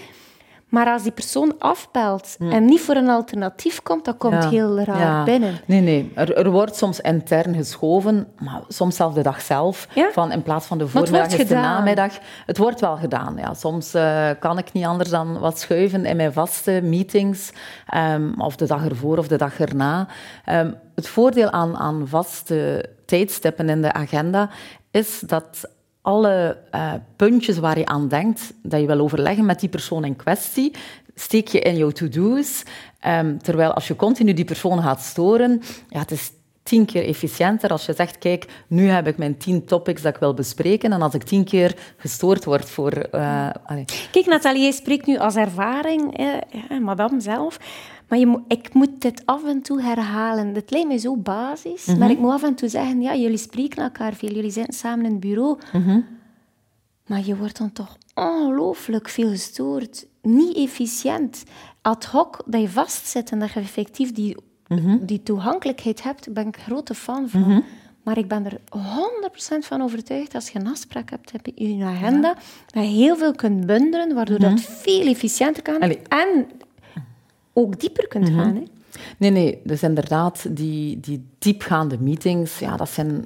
Maar als die persoon afbelt en niet voor een alternatief komt, dat komt ja. heel raar ja. binnen. Nee, nee. Er, er, wordt soms intern geschoven, maar soms zelfs de dag zelf. Ja? Van in plaats van de voormiddag is de namiddag. Het wordt wel gedaan, ja. Soms uh, kan ik niet anders dan wat schuiven in mijn vaste meetings. Um, of de dag ervoor of de dag erna. Um, het voordeel aan, aan vaste tijdstippen in de agenda is dat alle uh, puntjes waar je aan denkt, dat je wil overleggen met die persoon in kwestie, steek je in jouw to-do's. Um, terwijl als je continu die persoon gaat storen, ja, het is tien keer efficiënter als je zegt, kijk, nu heb ik mijn tien topics dat ik wil bespreken. En als ik tien keer gestoord word voor... Uh, kijk, Nathalie, je spreekt nu als ervaring, eh, madame zelf, maar je mo ik moet dit af en toe herhalen. Het lijkt mij zo basis, mm -hmm. maar ik moet af en toe zeggen, ja, jullie spreken elkaar veel, jullie zitten samen in het bureau. Mm -hmm. Maar je wordt dan toch ongelooflijk veel gestoord. Niet efficiënt. Ad hoc, dat je vastzit en dat je effectief die, die toegankelijkheid hebt, ben ik grote fan van. Maar ik ben er 100% van overtuigd als je een afspraak hebt in je agenda, dat je heel veel kunt bundelen, waardoor dat veel efficiënter kan Allee. en ook dieper kunt gaan. Hè. Nee, nee. Dus inderdaad, die, die diepgaande meetings, ja, dat zijn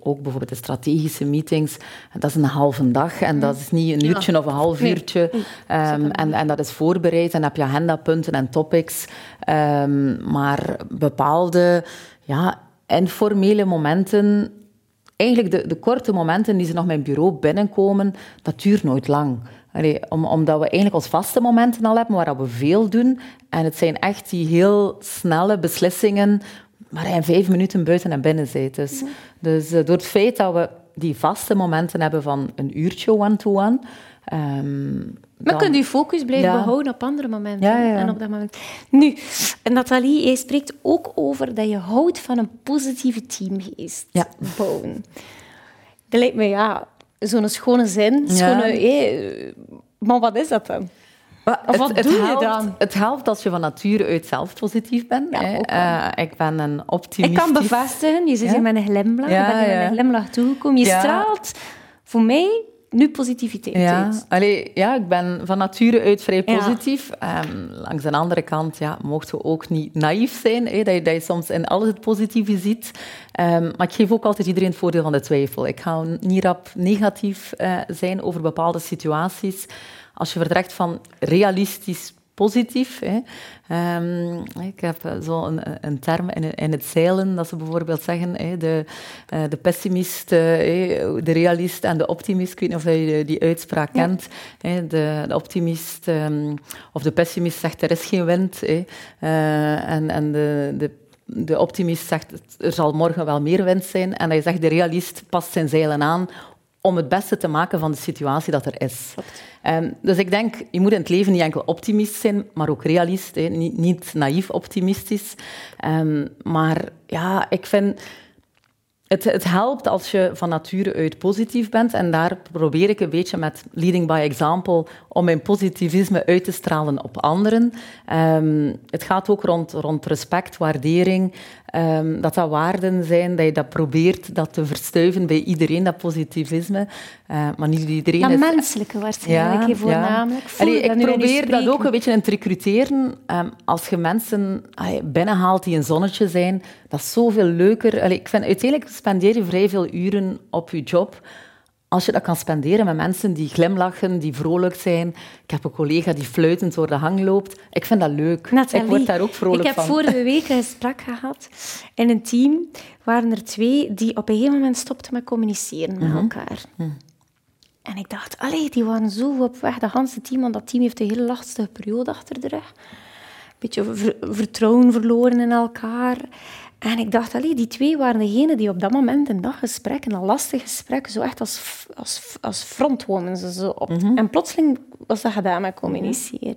ook bijvoorbeeld de strategische meetings. Dat is een halve dag en dat is niet een uurtje of een half Nee. uurtje. Ehm, en, en dat is voorbereid en heb je agendapunten en topics. Ehm, maar bepaalde ja, informele momenten eigenlijk de, de korte momenten die ze nog mijn bureau binnenkomen, dat duurt nooit lang. Allee, om, omdat we eigenlijk ons vaste momenten al hebben, waar we veel doen. En het zijn echt die heel snelle beslissingen, waar je in vijf minuten buiten en binnen zit. Dus, dus eh, door het feit dat we die vaste momenten hebben van een uurtje one-to-one... ehm, Maar kunt je focus blijven Ja. behouden op andere momenten. Ja, ja, ja. En op dat moment. Nu, Nathalie, jij spreekt ook over dat je houdt van een positieve teamgeest Ja. bouwen. Dat lijkt me, ja, zo'n schone zin. Schone, hé, maar wat is dat dan? Maar Of wat doe je helpt, dan? Het helpt als je van nature uit zelf positief bent. Ja. Eh, ik ben een Ik optimistisch... kan bevestigen, je zit hier met een glimlach. Ja, je bent hier met een glimlach toegekomen. Je straalt voor mij nu positiviteit Ja, allee, ja, ik ben van nature uit vrij Ja. positief. Ehm, langs de andere kant ja, mochten we ook niet naïef zijn, hè, dat, je, dat je soms in alles het positieve ziet. Ehm, maar ik geef ook altijd iedereen het voordeel van de twijfel. Ik ga niet rap negatief eh, zijn over bepaalde situaties. Als je vertrekt van realistisch positief. Hè. Ehm, ik heb eh, zo een, een term in, in het zeilen, dat ze bijvoorbeeld zeggen, hè, de, eh, de pessimist, eh, hè, de realist en de optimist. Ik weet niet of je die uitspraak kent. Hè, de, de optimist ehm, of de pessimist zegt er is geen wind. Hè, en en de, de de optimist zegt, er zal morgen wel meer wind zijn. En hij zegt, de realist past zijn zeilen aan om het beste te maken van de situatie dat er is. Ehm, dus ik denk, je moet in het leven niet enkel optimist zijn, maar ook realist. Niet, niet naïef optimistisch. Ehm, maar ja, ik vind... Het, het helpt als je van nature uit positief bent. En daar probeer ik een beetje met leading by example om mijn positivisme uit te stralen op anderen. Ehm, het gaat ook rond, rond respect, waardering. Ehm, dat dat waarden zijn, dat je dat probeert dat te verstuiven bij iedereen, dat positivisme. Eh, maar niet iedereen Dat is... menselijke waarschijnlijk, hè, voornamelijk. Allee, ik probeer dat ook een beetje in te recruteren. Ehm, als je mensen allee, binnenhaalt die een zonnetje zijn, dat is zoveel leuker. Allee, ik vind, uiteindelijk spendeer je vrij veel uren op je job. Als je dat kan spenderen met mensen die glimlachen, die vrolijk zijn. Ik heb een collega die fluitend door de hang loopt. Ik vind dat leuk. Nathalie, ik word daar ook vrolijk Ik heb van. vorige week een gesprek gehad. In een team waren er twee die op een gegeven moment stopten met communiceren Mhm. met elkaar. En ik dacht, allee, die waren zo op weg. Dat hele team, want dat team heeft een hele lastige periode achter de rug. Een beetje ver- vertrouwen verloren in elkaar. En ik dacht, allee, die twee waren degene die op dat moment in dat gesprek, in dat lastige gesprek, zo echt als, als, als frontwoman. Zo op. Mhm. En plotseling was dat gedaan met communiceren.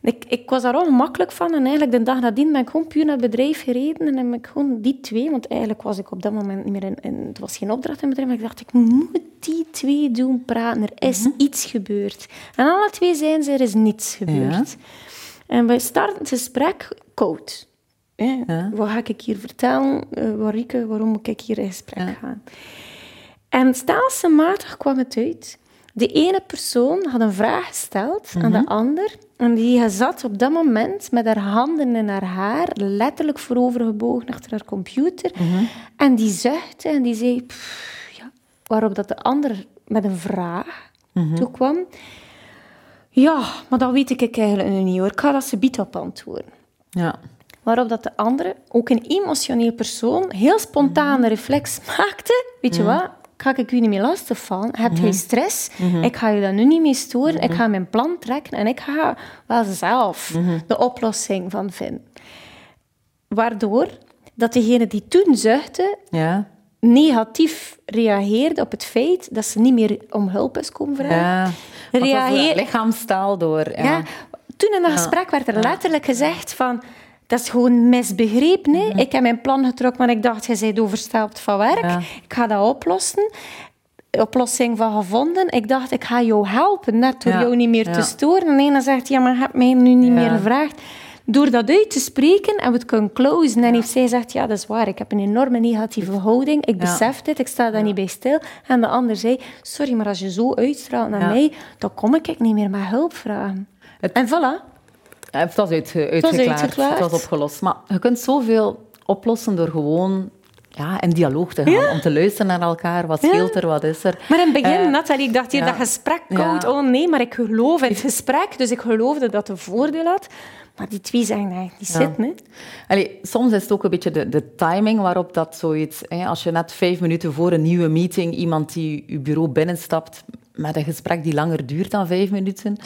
Ik, ik was daar ongemakkelijk van en eigenlijk de dag nadien ben ik gewoon puur naar het bedrijf gereden en heb ik gewoon die twee, want eigenlijk was ik op dat moment meer in, in het was geen opdracht in het bedrijf, maar ik dacht, ik moet die twee doen praten, er is iets gebeurd. En alle twee zijn ze, er is niets gebeurd. En wij starten het gesprek koud. Hè. Wat ga ik hier vertellen? Uh, Marieke, waarom moet ik hier in gesprek gaan? En stelselmatig kwam het uit. De ene persoon had een vraag gesteld aan de ander. En die zat op dat moment met haar handen in haar haar, letterlijk voorovergebogen achter haar computer. En die zuchtte en die zei... "Pff, ja. Waarop dat de ander met een vraag toekwam. Ja, maar dat weet ik eigenlijk nu niet hoor. Ik ga dat ze biedt op antwoorden. Ja. Waarop dat de andere, ook een emotioneel persoon, heel spontane reflex maakte. Weet je wat? Ga ik u niet meer lastigvallen? Heb jij stress? Ik ga je daar nu niet mee storen. Ik ga mijn plan trekken en ik ga wel zelf de oplossing van vinden. Waardoor dat degene die toen zuchtte, Ja. negatief reageerde op het feit dat ze niet meer om hulp is komen vragen. Ja. Reageer- lichaamstaal door. Ja. Ja. Toen in dat gesprek werd er letterlijk gezegd van... Dat is gewoon misbegrepen. hè. Ik heb mijn plan getrokken, maar ik dacht, je bent overstelpt van werk. Ja. Ik ga dat oplossen. oplossing van gevonden. Ik dacht, ik ga jou helpen, net door jou niet meer te storen. En dan zegt, ja, maar je hebt mij nu niet meer gevraagd. Door dat uit te spreken en we het kunnen closen. En heeft zij gezegd, ja, dat is waar. Ik heb een enorme negatieve houding. Ik besef dit, ik sta daar niet bij stil. En de ander zei, sorry, maar als je zo uitstraalt naar mij, dan kom ik niet meer met hulp vragen. En voilà. Het was uit, uitgeklaard. Het was opgelost. Maar je kunt zoveel oplossen door gewoon ja, in dialoog te gaan. Om te luisteren naar elkaar. Wat scheelt er, wat is er? Maar in het begin, uh, Nathalie, ik dacht hier dat gesprek komt. Oh nee, maar ik geloof in het gesprek. Dus ik geloofde dat het voordeel had. Maar die twee zijn eigenlijk niet zitten. Allee, soms is het ook een beetje de, de timing waarop dat zoiets... Hè, als je net vijf minuten voor een nieuwe meeting iemand die je bureau binnenstapt met een gesprek die langer duurt dan vijf minuten,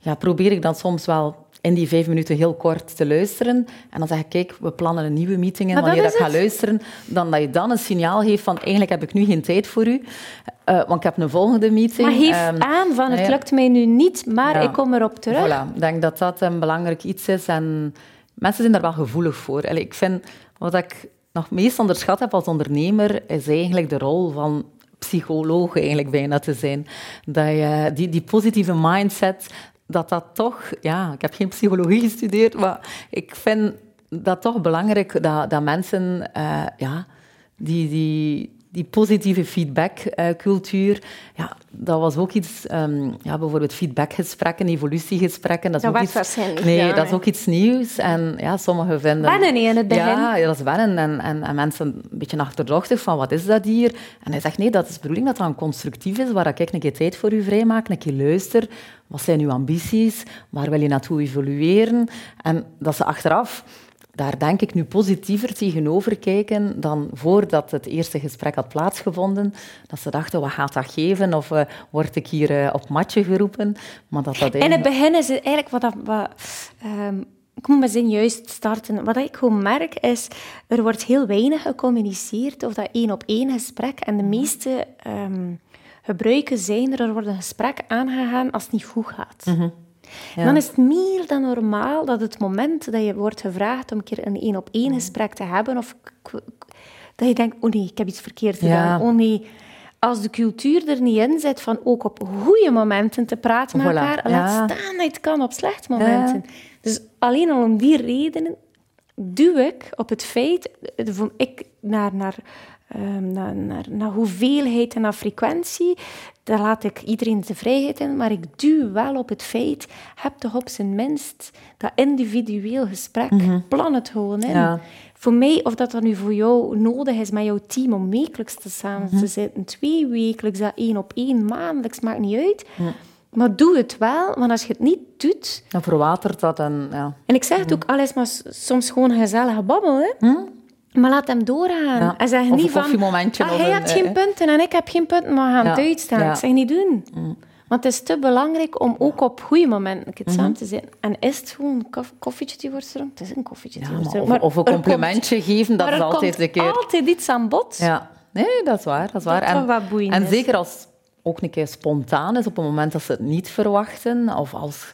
ja, probeer ik dan soms wel in die vijf minuten heel kort te luisteren. En dan zeg ik, kijk, we plannen een nieuwe meeting en wanneer ik ga luisteren, dan dat je dan een signaal geeft van, eigenlijk heb ik nu geen tijd voor u, uh, want ik heb een volgende meeting. Maar geef um, aan van, het lukt mij nu niet, maar ik kom erop terug. Voilà, ik denk dat dat een belangrijk iets is en mensen zijn daar wel gevoelig voor. Allee, ik vind, wat ik nog meest onderschat heb als ondernemer, is eigenlijk de rol van psycholoog eigenlijk bijna te zijn. Dat je die, die positieve mindset, dat dat toch, ja, ik heb geen psychologie gestudeerd, maar ik vind dat toch belangrijk dat, dat mensen, uh, ja, die, die, die positieve feedbackcultuur, uh, ja, dat was ook iets, um, ja, bijvoorbeeld feedbackgesprekken, evolutiegesprekken. Dat, is dat ook iets, Nee, ja, dat is ook iets nieuws. En ja, sommigen vinden... Wennen in het begin. Ja, dat is wennen. En, en, en, mensen een beetje achterdochtig van, wat is dat hier? En hij zegt, nee, dat is de bedoeling dat dat een constructief is, waar ik een keer tijd voor u vrijmaak, een keer luister. Wat zijn uw ambities? Waar wil je naartoe evolueren? En dat ze achteraf daar denk ik nu positiever tegenover kijken dan voordat het eerste gesprek had plaatsgevonden. Dat ze dachten, wat gaat dat geven? Of uh, word ik hier uh, op matje geroepen? Maar dat dat eigenlijk... In het begin is het eigenlijk wat... wat um, ik moet mijn zin juist starten. Wat ik gewoon merk is, er wordt heel weinig gecommuniceerd of dat één op één gesprek. En de meeste um, gebruiken zijn er, er wordt een gesprek aangegaan als het niet goed gaat. Mm -hmm. Ja. Dan is het meer dan normaal dat het moment dat je wordt gevraagd om een keer een één-op-één gesprek te hebben, of dat je denkt, oh nee, ik heb iets verkeerd gedaan. Ja. Oh nee, als de cultuur er niet in zit van ook op goede momenten te praten met elkaar, laat staan dat het kan op slechte momenten. Dus alleen al om die redenen duw ik op het feit, ik naar, naar, um, naar, naar, naar hoeveelheid en naar frequentie, daar laat ik iedereen de vrijheid in, maar ik duw wel op het feit, heb toch op zijn minst dat individueel gesprek, mm plan het gewoon in. Ja. Voor mij, of dat dan nu voor jou nodig is met jouw team om wekelijks te samen te mhm. zitten, twee wekelijks, dat één op één, maandelijks, maakt niet uit. Maar doe het wel, want als je het niet doet... Dan verwatert dat en... Ja. En ik zeg het ook alles, maar soms gewoon gezellige babbel, hè. Hm? Maar laat hem doorgaan. Ja. En zeg niet van... ah, hij heeft geen punten en ik heb geen punten, maar we gaan ja. het uitstaan. Ja. Ik zeg niet doen. Mm. Want het is te belangrijk om ook op goede momenten mm samen te zijn. En is het gewoon een koffietje die wordt? Het is een koffietje die wordt. Of, of, een complimentje komt, geven, dat is altijd een keer... altijd iets aan bod. Ja. Nee, dat is waar. Dat is waar. en, wat en zeker als ook een keer spontaan is, op het moment dat ze het niet verwachten, of als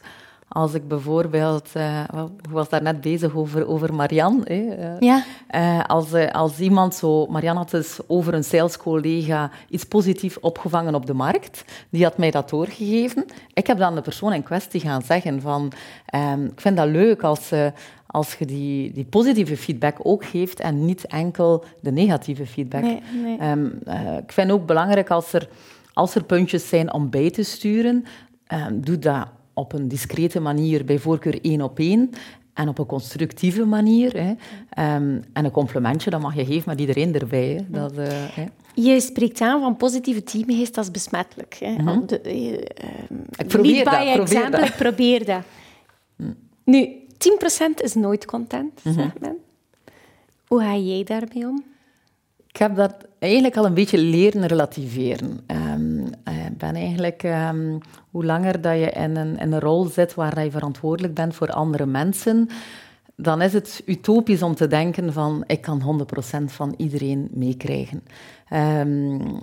als ik bijvoorbeeld, uh, ik was daar net bezig over, over Marianne. Hè, uh, ja. Uh, als, als iemand zo, Marianne had dus over een salescollega iets positiefs opgevangen op de markt. Die had mij dat doorgegeven. Ik heb dan de persoon in kwestie gaan zeggen van, um, ik vind dat leuk als, als je die, die positieve feedback ook geeft en niet enkel de negatieve feedback. Nee, nee. Um, ik vind ook belangrijk als er, als er puntjes zijn om bij te sturen, um, doe dat op een discrete manier, bij voorkeur één op één. En op een constructieve manier. Hè. Um, en een complimentje, dat mag je geven met iedereen erbij. Hè. Dat, uh, hè. Je spreekt aan van positieve teamgeest, dat is besmettelijk. Hè. Mm -hmm. de, uh, ik probeer dat. By probeer dat. Ik probeer dat. Mm. Nu, 10% is nooit content, mm -hmm. zegt men. Hoe ga jij daarmee om? Ik heb dat eigenlijk al een beetje leren relativeren. Ben eigenlijk, um, hoe langer dat je in een, in een rol zit waar je verantwoordelijk bent voor andere mensen, dan is het utopisch om te denken van ik kan 100% van iedereen meekrijgen. Um,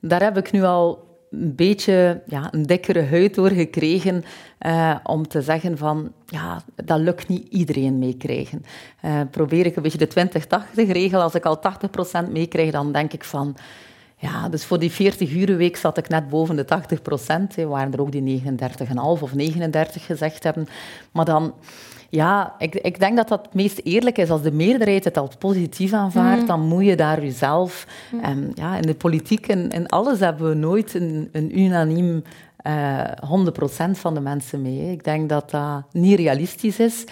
daar heb ik nu al een beetje ja, een dikkere huid door gekregen uh, om te zeggen van, ja, dat lukt niet iedereen meekrijgen. Uh, probeer ik een beetje de 20-80-regel, als ik al 80% meekrijg, dan denk ik van, Ja, dus voor die 40 uur week zat ik net boven de 80 procent. Waren er ook die 39,5 of 39 gezegd hebben. Maar dan... Ja, ik, ik denk dat dat het meest eerlijk is. Als de meerderheid het als positief aanvaardt, mm. dan moet je daar jezelf... Mm. En ja, in de politiek en in alles hebben we nooit een, een unaniem uh, eh, 100% van de mensen mee. Ik denk dat dat niet realistisch is.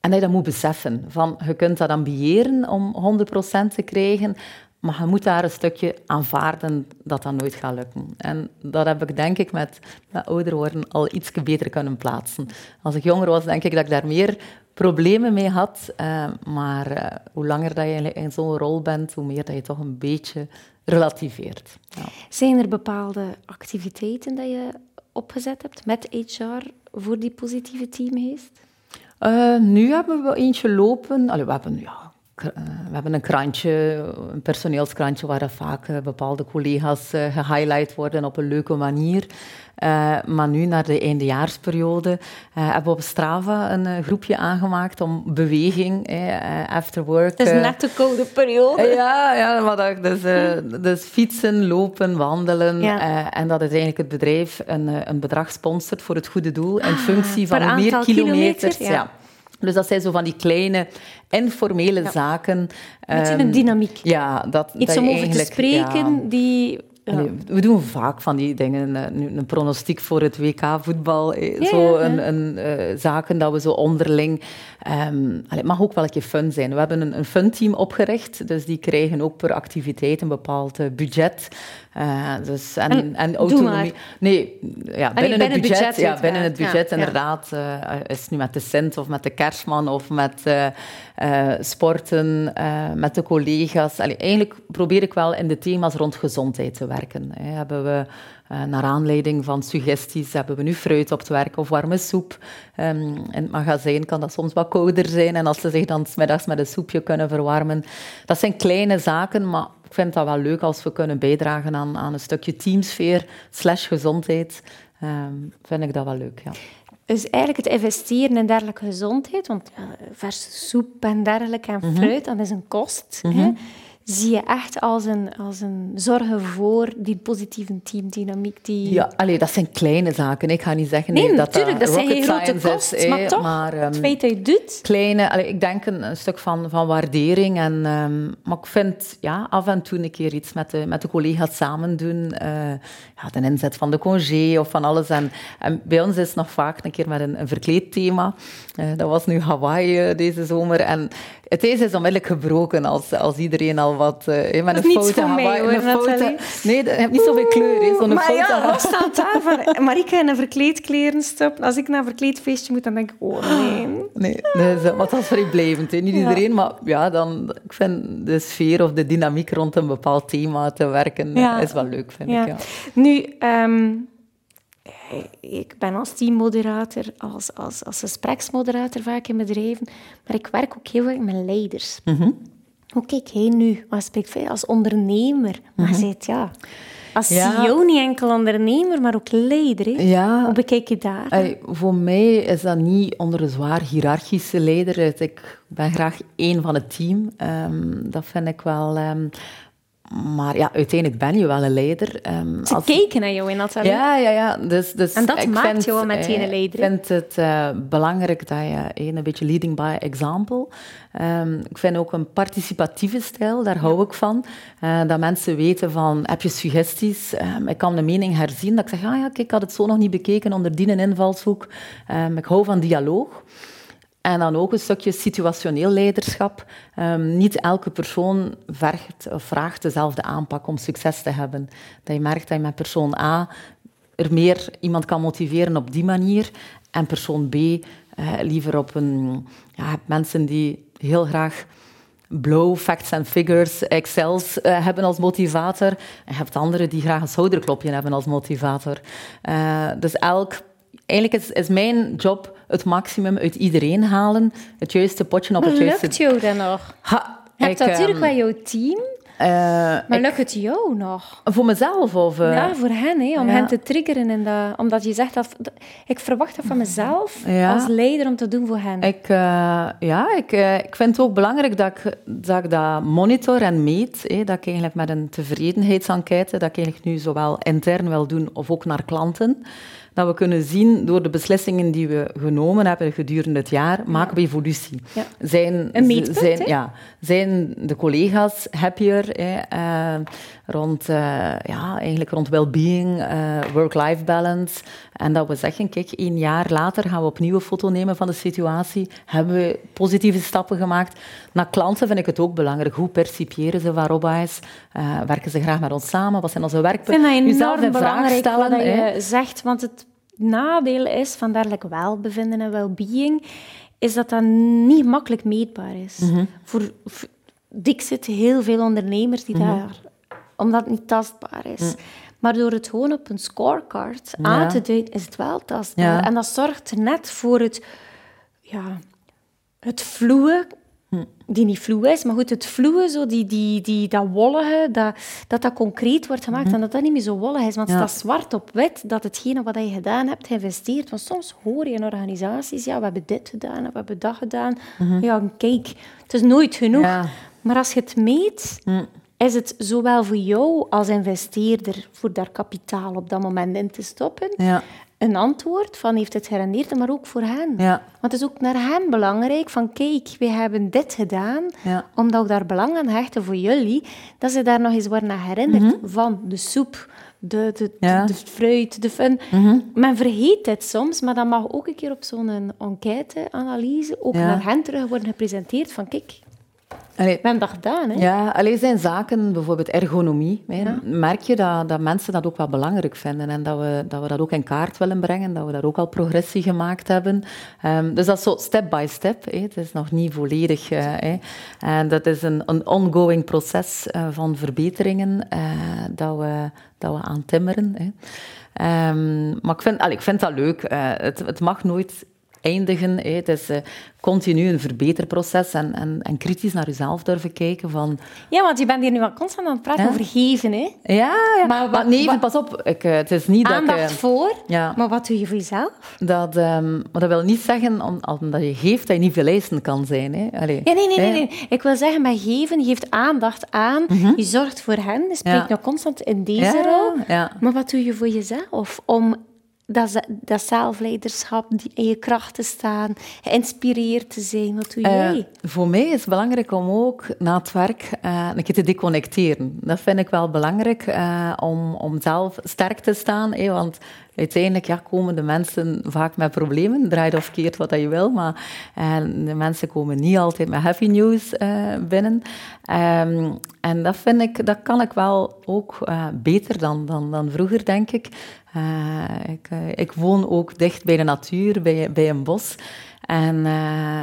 En dat je dat moet beseffen. Van, je kunt dat ambiëren om 100% te krijgen, maar je moet daar een stukje aanvaarden dat dat nooit gaat lukken. En dat heb ik denk ik met, met ouder worden al iets beter kunnen plaatsen. Als ik jonger was, denk ik dat ik daar meer problemen mee had. Uh, maar uh, hoe langer dat je in zo'n rol bent, hoe meer dat je toch een beetje relativeert. Ja. Zijn er bepaalde activiteiten dat je opgezet hebt met HR voor die positieve teamgeest? Uh, nu hebben we eentje lopen. Allee, we hebben ja, eh, we hebben een krantje, een personeelskrantje, waar vaak eh, bepaalde collega's uh, gehighlight worden op een leuke manier. maar nu, naar de eindejaarsperiode, hebben we op Strava een groepje aangemaakt om beweging, after work. Het is net de koude periode. ja, ja maar dat, dus, dus fietsen, lopen, wandelen. en dat is eigenlijk het bedrijf een, een bedrag sponsort voor het goede doel in ah, functie van meer kilometers. ja. Dus dat zijn zo van die kleine informele zaken. Beetje um, een dynamiek. Ja, dat, Iets dat om over te spreken die we doen vaak van die dingen. Een, een pronostiek voor het WK-voetbal. Eh, zo een, een uh, zaken dat we zo onderling... Um, het mag ook wel een keer fun zijn. We hebben een, een fun-team opgericht. Dus die krijgen ook per activiteit een bepaald budget. Uh, dus, en, en, en autonomie. Nee, ja, binnen, het budget. ja, binnen het budget, inderdaad. Uh, is het nu met de Sint of met de Kerstman of met uh, sporten, met de collega's. Allee, eigenlijk probeer ik wel in de thema's rond gezondheid te werken. Hè. Hebben we uh, naar aanleiding van suggesties hebben we nu fruit op het werk of warme soep. Um, in het magazijn kan dat soms wat kouder zijn en als ze zich dan smiddags met een soepje kunnen verwarmen. Dat zijn kleine zaken, maar ik vind dat wel leuk als we kunnen bijdragen aan, aan een stukje teamsfeer slash gezondheid. Um, vind ik dat wel leuk, ja. Dus eigenlijk het investeren in dergelijke gezondheid, want uh, verse soep en dergelijke en mhm. fruit, dat is een kost. hè? Zie je echt als een, als een zorgen voor die positieve teamdynamiek. Die... Ja, allee, dat zijn kleine zaken. Ik ga niet zeggen nee, dat natuurlijk, dat, zijn geen grote kosten, maar toch, maar, um, het feit dat je doet... Kleine, allee, ik denk een, een, stuk van, van waardering. En, um, maar ik vind ja, af en toe een keer iets met de, met de collega's samen doen. Uh, ja, de inzet van de congé of van alles. En, en bij ons is het nog vaak een keer met een, een verkleedthema. Uh, dat was nu Hawaii uh, deze zomer. En het ijs is onmiddellijk gebroken als, als iedereen al wat uh, met een foto. Mij, hoor, een foto. Nee, je hebt niet zoveel kleur. Zo'n maar foto. ja, wat staat daar van? Marika in een verkleedkleren. Als ik naar een verkleedfeestje moet, dan denk ik, oh nee. Nee, dus, wat dat is vrijblijvend. Niet iedereen, maar ja, dan, ik vind de sfeer of de dynamiek rond een bepaald thema te werken is wel leuk, vind ik. Ja. Nu, um, ik ben als teammoderator, als, als, als gespreksmoderator vaak in bedrijven, maar ik werk ook heel veel met leiders. Mm Hoe kijk jij nu? Veel als ondernemer? Maar mm zegt ja... Als CEO niet enkel ondernemer, maar ook leider. Ja. Hoe bekijk je daar? voor mij is dat niet onder een zwaar hiërarchische leider. Ik ben graag één van het team. Um, dat vind ik wel... Um, maar ja, uiteindelijk ben je wel een leider. Um, Ze als... keken naar jou in dat Ja, ja, ja. Dus, dus en dat maakt vind, jou meteen een leider. Ik vind het uh, belangrijk dat je een beetje leading by example. Um, ik vind ook een participatieve stijl, daar hou ik van. Uh, dat mensen weten van, heb je suggesties? Um, ik kan de mening herzien. Dat ik zeg, ah ja, kijk, ik had het zo nog niet bekeken onder die invalshoek. ik hou van dialoog. En dan ook een stukje situationeel leiderschap. Um, niet elke persoon vergt vraagt dezelfde aanpak om succes te hebben. Dat je merkt dat je met persoon A er meer iemand kan motiveren op die manier en persoon B uh, liever op een... Ja, mensen die heel graag blow, facts and figures, excels uh, hebben als motivator. En je hebt anderen die graag een schouderklopje hebben als motivator. Uh, dus elk eigenlijk is, is, mijn job het maximum uit iedereen halen. Het juiste potje op het juiste... lukt jou dan nog? Ha, je hebt natuurlijk um... wel jouw team, maar lukt het jou nog? Voor mezelf? Of, uh, ja, voor hen. Hè, om hen te triggeren. In dat, omdat je zegt, dat, ik verwacht dat van mezelf als leider om te doen voor hen. Ik, uh, ja, ik, ik vind het ook belangrijk dat ik dat, ik dat monitor en meet. Hè, dat ik eigenlijk met een tevredenheidsenquête, dat ik eigenlijk nu zowel intern wil doen of ook naar klanten dat we kunnen zien door de beslissingen die we genomen hebben gedurende het jaar, maken we evolutie. Ja. Zijn, een zijn, ja, zijn de collega's happier hè, uh, rond, uh, ja, eigenlijk rond well-being, uh, work-life balance. En dat we zeggen, kijk, één jaar later gaan we opnieuw een foto nemen van de situatie. Hebben we positieve stappen gemaakt? Naar klanten vind ik het ook belangrijk. Hoe percipiëren ze Waarobais? werken ze graag met ons samen? Wat zijn onze werkpunten? Ik vind dat enorm belangrijk stellen, wat je zegt, want het nadeel is van dergelijk welbevinden en well-being, is dat dat niet makkelijk meetbaar is. Mm -hmm. Voor, voor Dixit, heel veel ondernemers die mhm. daar... Omdat het niet tastbaar is. Mm. Maar door het gewoon op een scorecard aan te duiden, is het wel tastbaar. En dat zorgt net voor het... Ja, het vloeien die niet vloe is, maar goed, het vloeien, zo, die, die, die, dat wollige, dat, dat dat concreet wordt gemaakt mhm. en dat dat niet meer zo wollig is. Want het staat zwart op wit dat hetgene wat je gedaan hebt, geïnvesteerd. Want soms hoor je in organisaties, ja, we hebben dit gedaan we hebben dat gedaan. Mhm. Ja, kijk, het is nooit genoeg. Maar als je het meet, mhm. is het zowel voor jou als investeerder, voor daar kapitaal op dat moment in te stoppen, ja een antwoord van heeft het gerendeerd, maar ook voor hen. Ja. Want het is ook naar hen belangrijk van kijk, we hebben dit gedaan, omdat we daar belang aan hechten voor jullie, dat ze daar nog eens worden herinnerd mhm. van de soep, de, de, de, fruit, de fun. Mm Men vergeet dit soms, maar dat mag ook een keer op zo'n enquête-analyse ook naar hen terug worden gepresenteerd van kijk, Allee, hebben dat gedaan. Hè? Ja, alleen zijn zaken, bijvoorbeeld ergonomie, hè, merk je dat, dat mensen dat ook wel belangrijk vinden en dat we, dat we dat ook in kaart willen brengen, dat we daar ook al progressie gemaakt hebben. Um, dus dat is zo step by step. Hè. Het is nog niet volledig. Uh, hè. En dat is een, een ongoing proces uh, van verbeteringen uh, dat, we, dat we aan timmeren. Hè. Um, maar ik vind, allee, ik vind dat leuk. het, het mag nooit eindigen. Hè. Het is uh, continu een verbeterproces en, en, en, kritisch naar jezelf durven kijken. Van... Ja, want je bent hier nu wel constant aan het praten over geven. Hè? Ja, ja. Maar, wat, nee, pas op. Ik, uh, het is niet aandacht dat ik, uh, voor, ja. maar wat doe je voor jezelf? Dat, um, maar dat wil niet zeggen, om, omdat je geeft, dat je niet veel eisen kan zijn. Hè. Allee, ja, nee, nee, nee, nee, Ik wil zeggen, bij geven, je geeft aandacht aan, mm -hmm. je zorgt voor hen, je spreekt nou constant in deze rol. Maar wat doe je voor jezelf om dat, dat zelfleiderschap, die in je krachten staan, geïnspireerd te zijn. Wat doe jij? Uh, voor mij is het belangrijk om ook na het werk uh, een keer te deconnecteren. Dat vind ik wel belangrijk uh, om, om zelf sterk te staan. Want uiteindelijk ja, komen de mensen vaak met problemen. Draait of keert wat je wil, maar de mensen komen niet altijd met happy news binnen. Um, en dat vind ik, dat kan ik wel ook beter dan, dan, dan vroeger, denk ik. Uh, ik, ik, woon ook dicht bij de natuur, bij, bij een bos. En,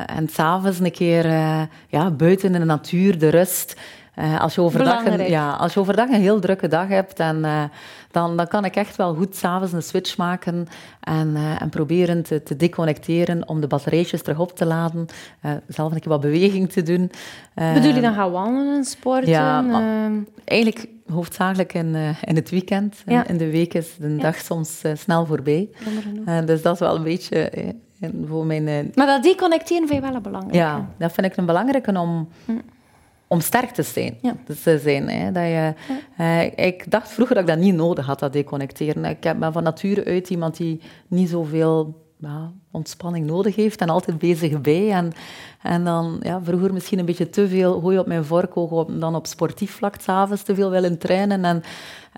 en s'avonds een keer ja, buiten in de natuur, de rust. als, je overdag een, ja, als je overdag een heel drukke dag hebt, en, dan, dan kan ik echt wel goed s'avonds een switch maken en, en proberen te, te deconnecteren om de batterijtjes terug op te laden. zelf een keer wat beweging te doen. Bedoel je dan gaan wandelen, sporten? Ja, eigenlijk hoofdzakelijk in, uh, in het weekend. Ja. In de week is de dag soms uh, snel voorbij. Uh, dus dat is wel een beetje voor mijn... maar dat deconnecteren vind je wel belangrijk. Ja, dat vind ik een belangrijke om, hm. Om sterk te zijn. Ja. te zijn hè, dat je, ik dacht vroeger dat ik dat niet nodig had, dat deconnecteren. Ik ben van nature uit iemand die niet zoveel ja, ontspanning nodig heeft en altijd bezig bij. En, en dan ja, vroeger misschien een beetje te veel hooi op mijn vork, ook dan op sportief vlak s'avonds te veel willen trainen. En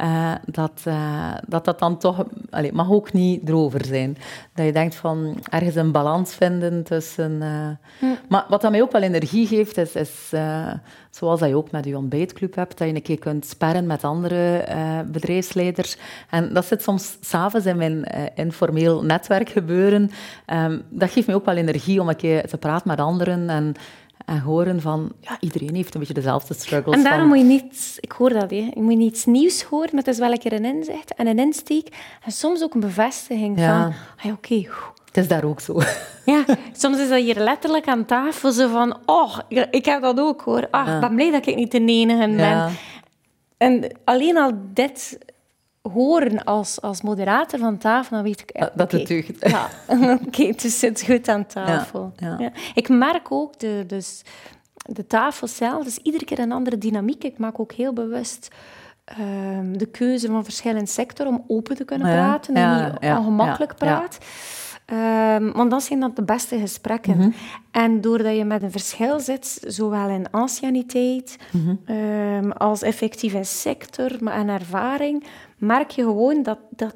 uh, dat, uh, dat dat dan toch... Allez, mag ook niet erover zijn. Dat je denkt van ergens een balans vinden tussen... Uh, ja. Maar wat dat mij ook wel energie geeft, is, is zoals dat je ook met je ontbijtclub hebt, dat je een keer kunt sparren met andere bedrijfsleiders. En dat zit soms s'avonds in mijn informeel netwerk gebeuren. Um, dat geeft mij ook wel energie om een keer te praten met anderen en, en horen van, ja, iedereen heeft een beetje dezelfde struggles. En daarom moet je niet, ik hoor dat, hè, je moet niets nieuws horen, maar het is wel een keer een inzicht en een insteek en soms ook een bevestiging van, ah, oké, okay, Het is daar ook zo. Ja, soms is dat hier letterlijk aan tafel zo van... Oh, ik heb dat ook hoor. Ach, ik ben blij dat ik niet de enige ben. En alleen al dit horen als, als moderator van tafel, dan weet ik... dat okay, het deugd. Ja, oké, het zit goed aan tafel. Ja, Ik merk ook, de, dus de tafel zelf, dus iedere keer een andere dynamiek. Ik maak ook heel bewust ehm, de keuze van verschillende sectoren om open te kunnen praten en niet ongemakkelijk praat. Um, want dat zijn dan de beste gesprekken. Mhm. En doordat je met een verschil zit, zowel in anciëniteit mhm. ehm, als effectief in sector, maar en ervaring, merk je gewoon dat, dat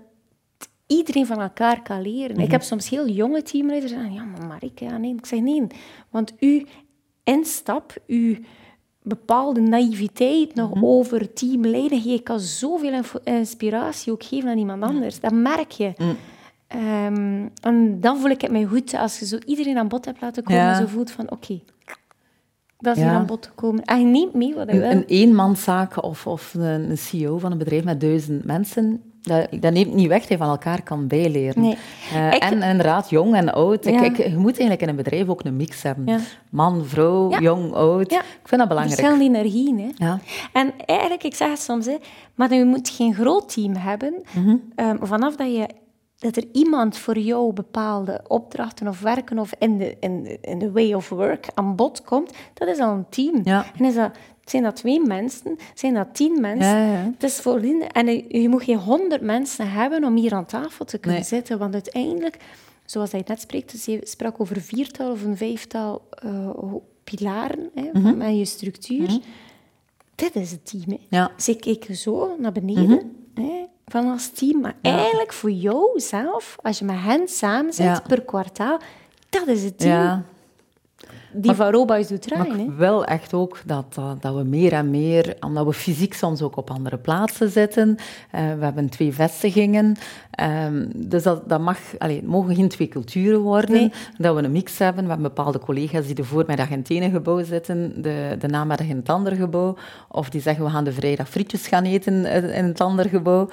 iedereen van elkaar kan leren. Ik mhm. heb soms heel jonge teamleiders zeggen, ja, maar Marike, ja, nee. Ik zeg nee, want u instap, uw bepaalde naïviteit nog mm over teamleiden, je kan zoveel inspiratie ook geven aan iemand anders. Dat merk je. Mm. Ehm, en dan voel ik het mij goed als je zo iedereen aan bod hebt laten komen. Ja. Zo voelt van, oké, dat is hier aan bod gekomen. En je neemt mee wat je wil. Een eenmanszaak of, of een CEO van een bedrijf met duizend mensen, dat, dat neemt niet weg dat je van elkaar kan bijleren. Nee. Uh, ik, en inderdaad, jong en oud. Ik, ik, je moet eigenlijk in een bedrijf ook een mix hebben. Man, vrouw, jong, oud. Ik vind dat belangrijk. Verschillende energieën. Hè. Ja. En eigenlijk, ik zeg het soms, hè, maar je moet geen groot team hebben. Mm vanaf dat je dat er iemand voor jou bepaalde opdrachten of werken of in de, in de, in de way of work aan bod komt, dat is al een team. Ja. En is dat, zijn dat twee mensen? Zijn dat tien mensen? Ja, ja. Het is voldoende. En je, moet geen honderd mensen hebben om hier aan tafel te kunnen zitten, want uiteindelijk, zoals hij net spreekt, dus je sprak over viertal of een vijftal uh, pilaren hè, mm -hmm. met je structuur. Mm Dit is het team. Hè. Dus ik keek zo naar beneden. Mhm. hè, van als team. Maar eigenlijk voor jou zelf, als je met hen samen zit per kwartaal, dat is het team die van Robus doet draaien. Maar wel echt ook dat, dat, we meer en meer, omdat we fysiek soms ook op andere plaatsen zitten. Uh, we hebben twee vestigingen. Um, dus dat, dat mag, allez, het mogen geen twee culturen worden. Dat we een mix hebben. We hebben bepaalde collega's die de voormiddag in het ene gebouw zitten, de, de namiddag in het andere gebouw. Of die zeggen, we gaan de vrijdag frietjes gaan eten in het andere gebouw.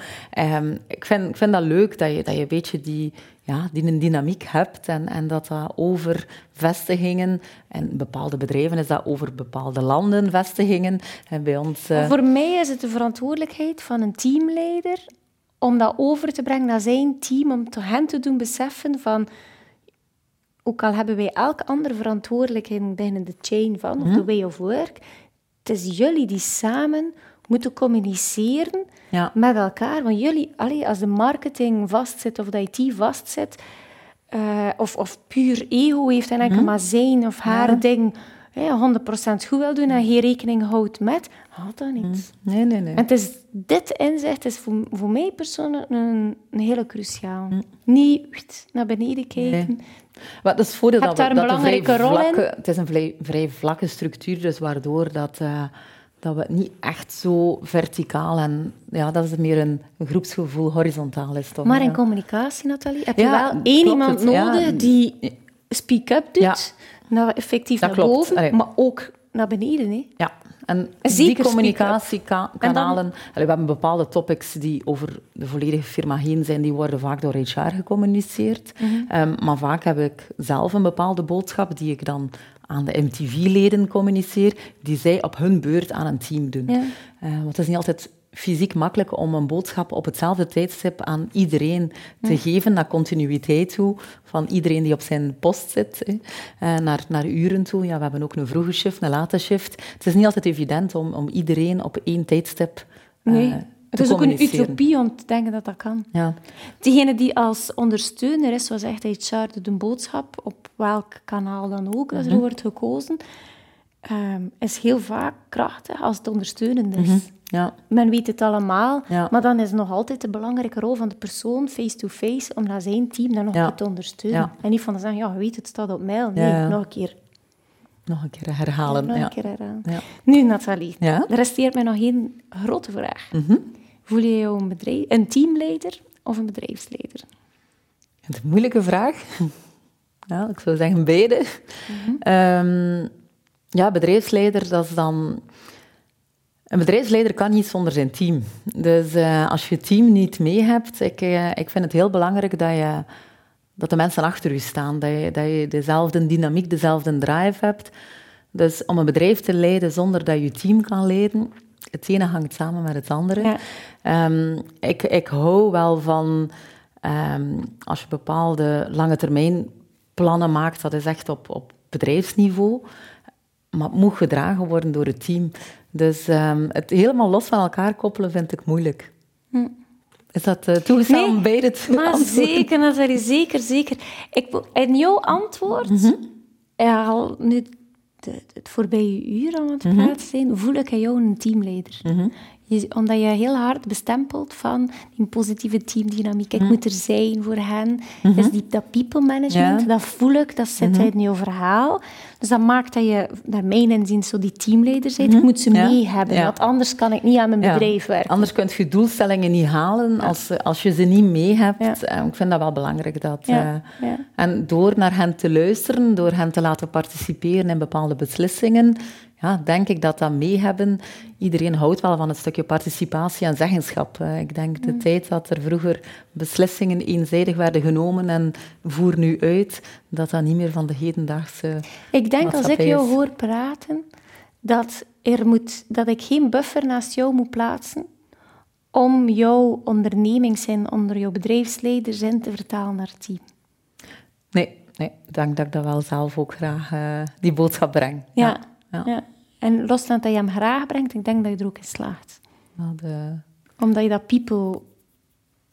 Um, ik, vind, ik vind dat leuk, dat je, dat je een beetje die ja, die een dynamiek hebt en, en dat dat over vestigingen en bepaalde bedrijven is dat over bepaalde landen vestigingen. En bij ons, uh... Voor mij is het de verantwoordelijkheid van een teamleider om dat over te brengen naar zijn team, om te hen te doen beseffen van ook al hebben wij elke andere verantwoordelijkheid binnen de chain van, of de mhm. way of work, het is jullie die samen moeten communiceren ja. met elkaar. Want jullie, allee, als de marketing vastzit of de IT vastzit, uh, of, of puur ego heeft en enkel hm? maar zijn of haar ding ja, 100% goed wil doen en geen rekening houdt met, haalt dat niet. Hm. Nee, nee, nee. En het is, dit inzicht is voor, voor mij persoonlijk een, een hele cruciaal. Niet naar beneden kijken. Nee. Wat is voordeel dat, daar een dat belangrijke rol in. Het is een vrij, vrij vlakke structuur, dus waardoor dat... Uh, dat we niet echt zo verticaal en ja, dat is meer een, groepsgevoel, horizontaal is toch? Maar in communicatie, Nathalie, heb je wel één iemand nodig die speak-up doet, naar effectief naar boven, maar ook naar beneden. Hè? Ja, en die communicatiekanalen, we hebben bepaalde topics die over de volledige firma heen zijn, die worden vaak door HR gecommuniceerd. Mm maar vaak heb ik zelf een bepaalde boodschap die ik dan aan de MTV-leden communiceer, die zij op hun beurt aan een team doen. Ja. Uh, want het is niet altijd fysiek makkelijk om een boodschap op hetzelfde tijdstip aan iedereen te geven, naar continuïteit toe, van iedereen die op zijn post zit, hè, uh, naar, naar uren toe. Ja, we hebben ook een vroege shift, een late shift. Het is niet altijd evident om, om iedereen op één tijdstip uh, nee. Het is ook een utopie om te denken dat dat kan. Ja. Degene die als ondersteuner is, zoals echt HR, doet een boodschap, op welk kanaal dan ook, als er mhm. wordt gekozen, um, is heel vaak krachtig als het ondersteunend is. Mhm. Ja. Men weet het allemaal, maar dan is nog altijd de belangrijke rol van de persoon face-to-face om naar zijn team dan nog te ondersteunen. En niet van te zeggen, ja, je weet het staat op mail. Nee, nog een keer. Nog een keer herhalen. nog een keer herhalen. Nu, Nathalie, er resteert mij nog één grote vraag. Mhm. Voel je jou een, bedrijf, een teamleider of een bedrijfsleider? Het is een moeilijke vraag. Ja, ik zou zeggen beide. Ehm, ja, bedrijfsleider, dat is dan... Een bedrijfsleider kan niet zonder zijn team. Dus uh, als je team niet mee hebt, ik, uh, ik vind het heel belangrijk dat je dat de mensen achter u staan, dat je, dat je dezelfde dynamiek, dezelfde drive hebt. Dus om een bedrijf te leiden zonder dat je je team kan leiden, het ene hangt samen met het andere. Ja. Ehm, ik, ik hou wel van ehm, als je bepaalde lange termijn plannen maakt, dat is echt op, op bedrijfsniveau, maar het moet gedragen worden door het team. Dus ehm, het helemaal los van elkaar koppelen vind ik moeilijk. Hm. Is dat uh, toegestaan om beide te maar zeker, Nathalie, zeker, zeker. Ik, in jouw antwoord, mm al nu de, het voorbije uur aan het mhm. praten zijn, voel ik aan jou een teamleider. Omdat je heel hard bestempelt van die positieve teamdynamiek. Ik mhm. moet er zijn voor hen. Mm Dus die, dat people management, dat voel ik, dat zit mm in jouw verhaal. Dus dat maakt dat je, naar mijn inzien, zo die teamleider bent. Ik moet ze mee hebben, want anders kan ik niet aan mijn bedrijf werken. Anders kun je doelstellingen niet halen als, als je ze niet mee hebt. Eh, ik vind dat wel belangrijk. Dat, uh, En door naar hen te luisteren, door hen te laten participeren in bepaalde beslissingen, ja, denk ik dat dat mee hebben. Iedereen houdt wel van een stukje participatie en zeggenschap. Ik denk de mm. tijd dat er vroeger beslissingen eenzijdig werden genomen en voer nu uit, dat dat niet meer van de hedendaagse. Ik denk als ik jou hoor praten, dat, er moet, dat ik geen buffer naast jou moet plaatsen om jouw ondernemingszin onder jouw bedrijfsleiderzin te vertalen naar het team. Nee, nee, ik denk dat ik dat wel zelf ook graag uh, die boodschap breng. ja. Ja. En los van dat je hem graag brengt, ik denk dat je er ook in slaagt. de... Omdat je dat people,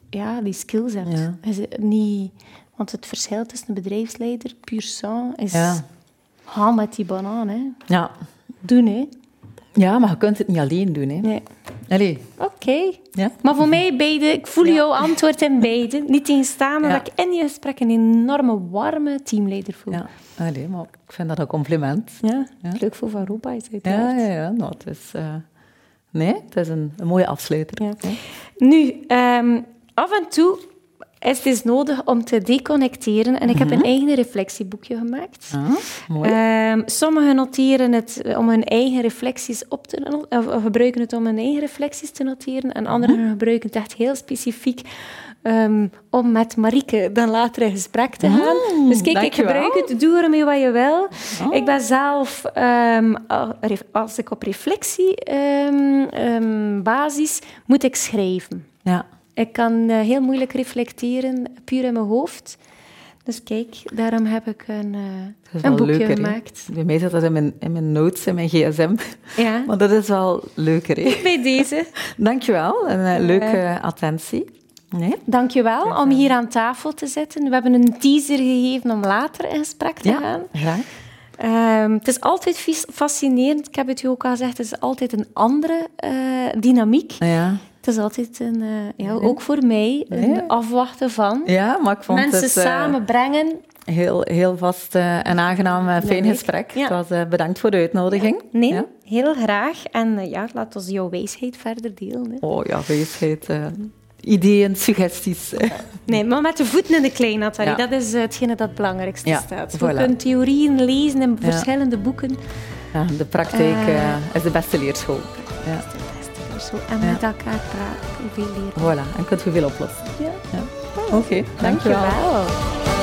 ja, die skills hebt. Ja. niet, want het verschil tussen een bedrijfsleider, puur sang, is ja. haal met die banaan. Hè. Ja. Doen, hè. Ja, maar je kunt het niet alleen doen. Hè. Nee. Allee. Oké. Ja? Maar voor mij beide, ik voel jouw antwoord in beide. Niet tegenstaan, maar dat ik in je gesprek een enorme warme teamleider voel. Ja. Allee, maar ik vind dat een compliment. Ja, leuk voor Van Roepa is het. Ja, ja, ja. Nou, het is... Uh... Nee, het is een, een mooie afsluiter. Ja. Nu, um, af en toe is het is nodig om te deconnecteren. En ik heb een mhm. eigen reflectieboekje gemaakt. Ah, mooi. Um, sommigen noteren het om hun eigen reflecties op te... Of, gebruiken het om hun eigen reflecties te noteren. En anderen mhm. gebruiken het echt heel specifiek um, om met Marieke dan later in gesprek te gaan. Mm, dus kijk, ik gebruik het, doe ermee wat je wil. Oh. Ik ben zelf, um, als ik op reflectiebasis, moet ik schrijven. Ja. Ik kan uh, heel moeilijk reflecteren, puur in mijn hoofd. Dus kijk, daarom heb ik een, uh, een boekje leuker, gemaakt. Bij mij zit dat in mijn, in mijn notes, in mijn gsm. Ja. Maar dat is wel leuker. Hè? Bij deze. Dankjewel, een uh, leuke attentie. Nee? Dankjewel om hier aan tafel te zitten. We hebben een teaser gegeven om later in gesprek te ja, gaan. Graag. Um, het is altijd fascinerend, ik heb het u ook al gezegd, het is altijd een andere uh, dynamiek. Ja. Het is altijd een, uh, ja, ook voor mij, een afwachten van. Ja, maar ik vond Mensen het, uh, samenbrengen. Heel, heel vast en aangenaam, fijn gesprek. Ja. Het was, bedankt voor de uitnodiging. Nee, ja. heel graag. En ja, laat ons jouw wijsheid verder delen. Hè. Oh ja, wijsheid ideeën, suggesties. Nee, maar met de voeten in de klei, Nathalie. Dat is hetgene dat het belangrijkste ja, staat. Je kunt theorieën lezen in verschillende boeken. Ja, de praktijk uh, is de beste leerschool. Ja. Leerschool. En met elkaar praten, veel leren. Voilà, en kunt je veel oplossen. Ja. Oké, okay, dankjewel. dankjewel.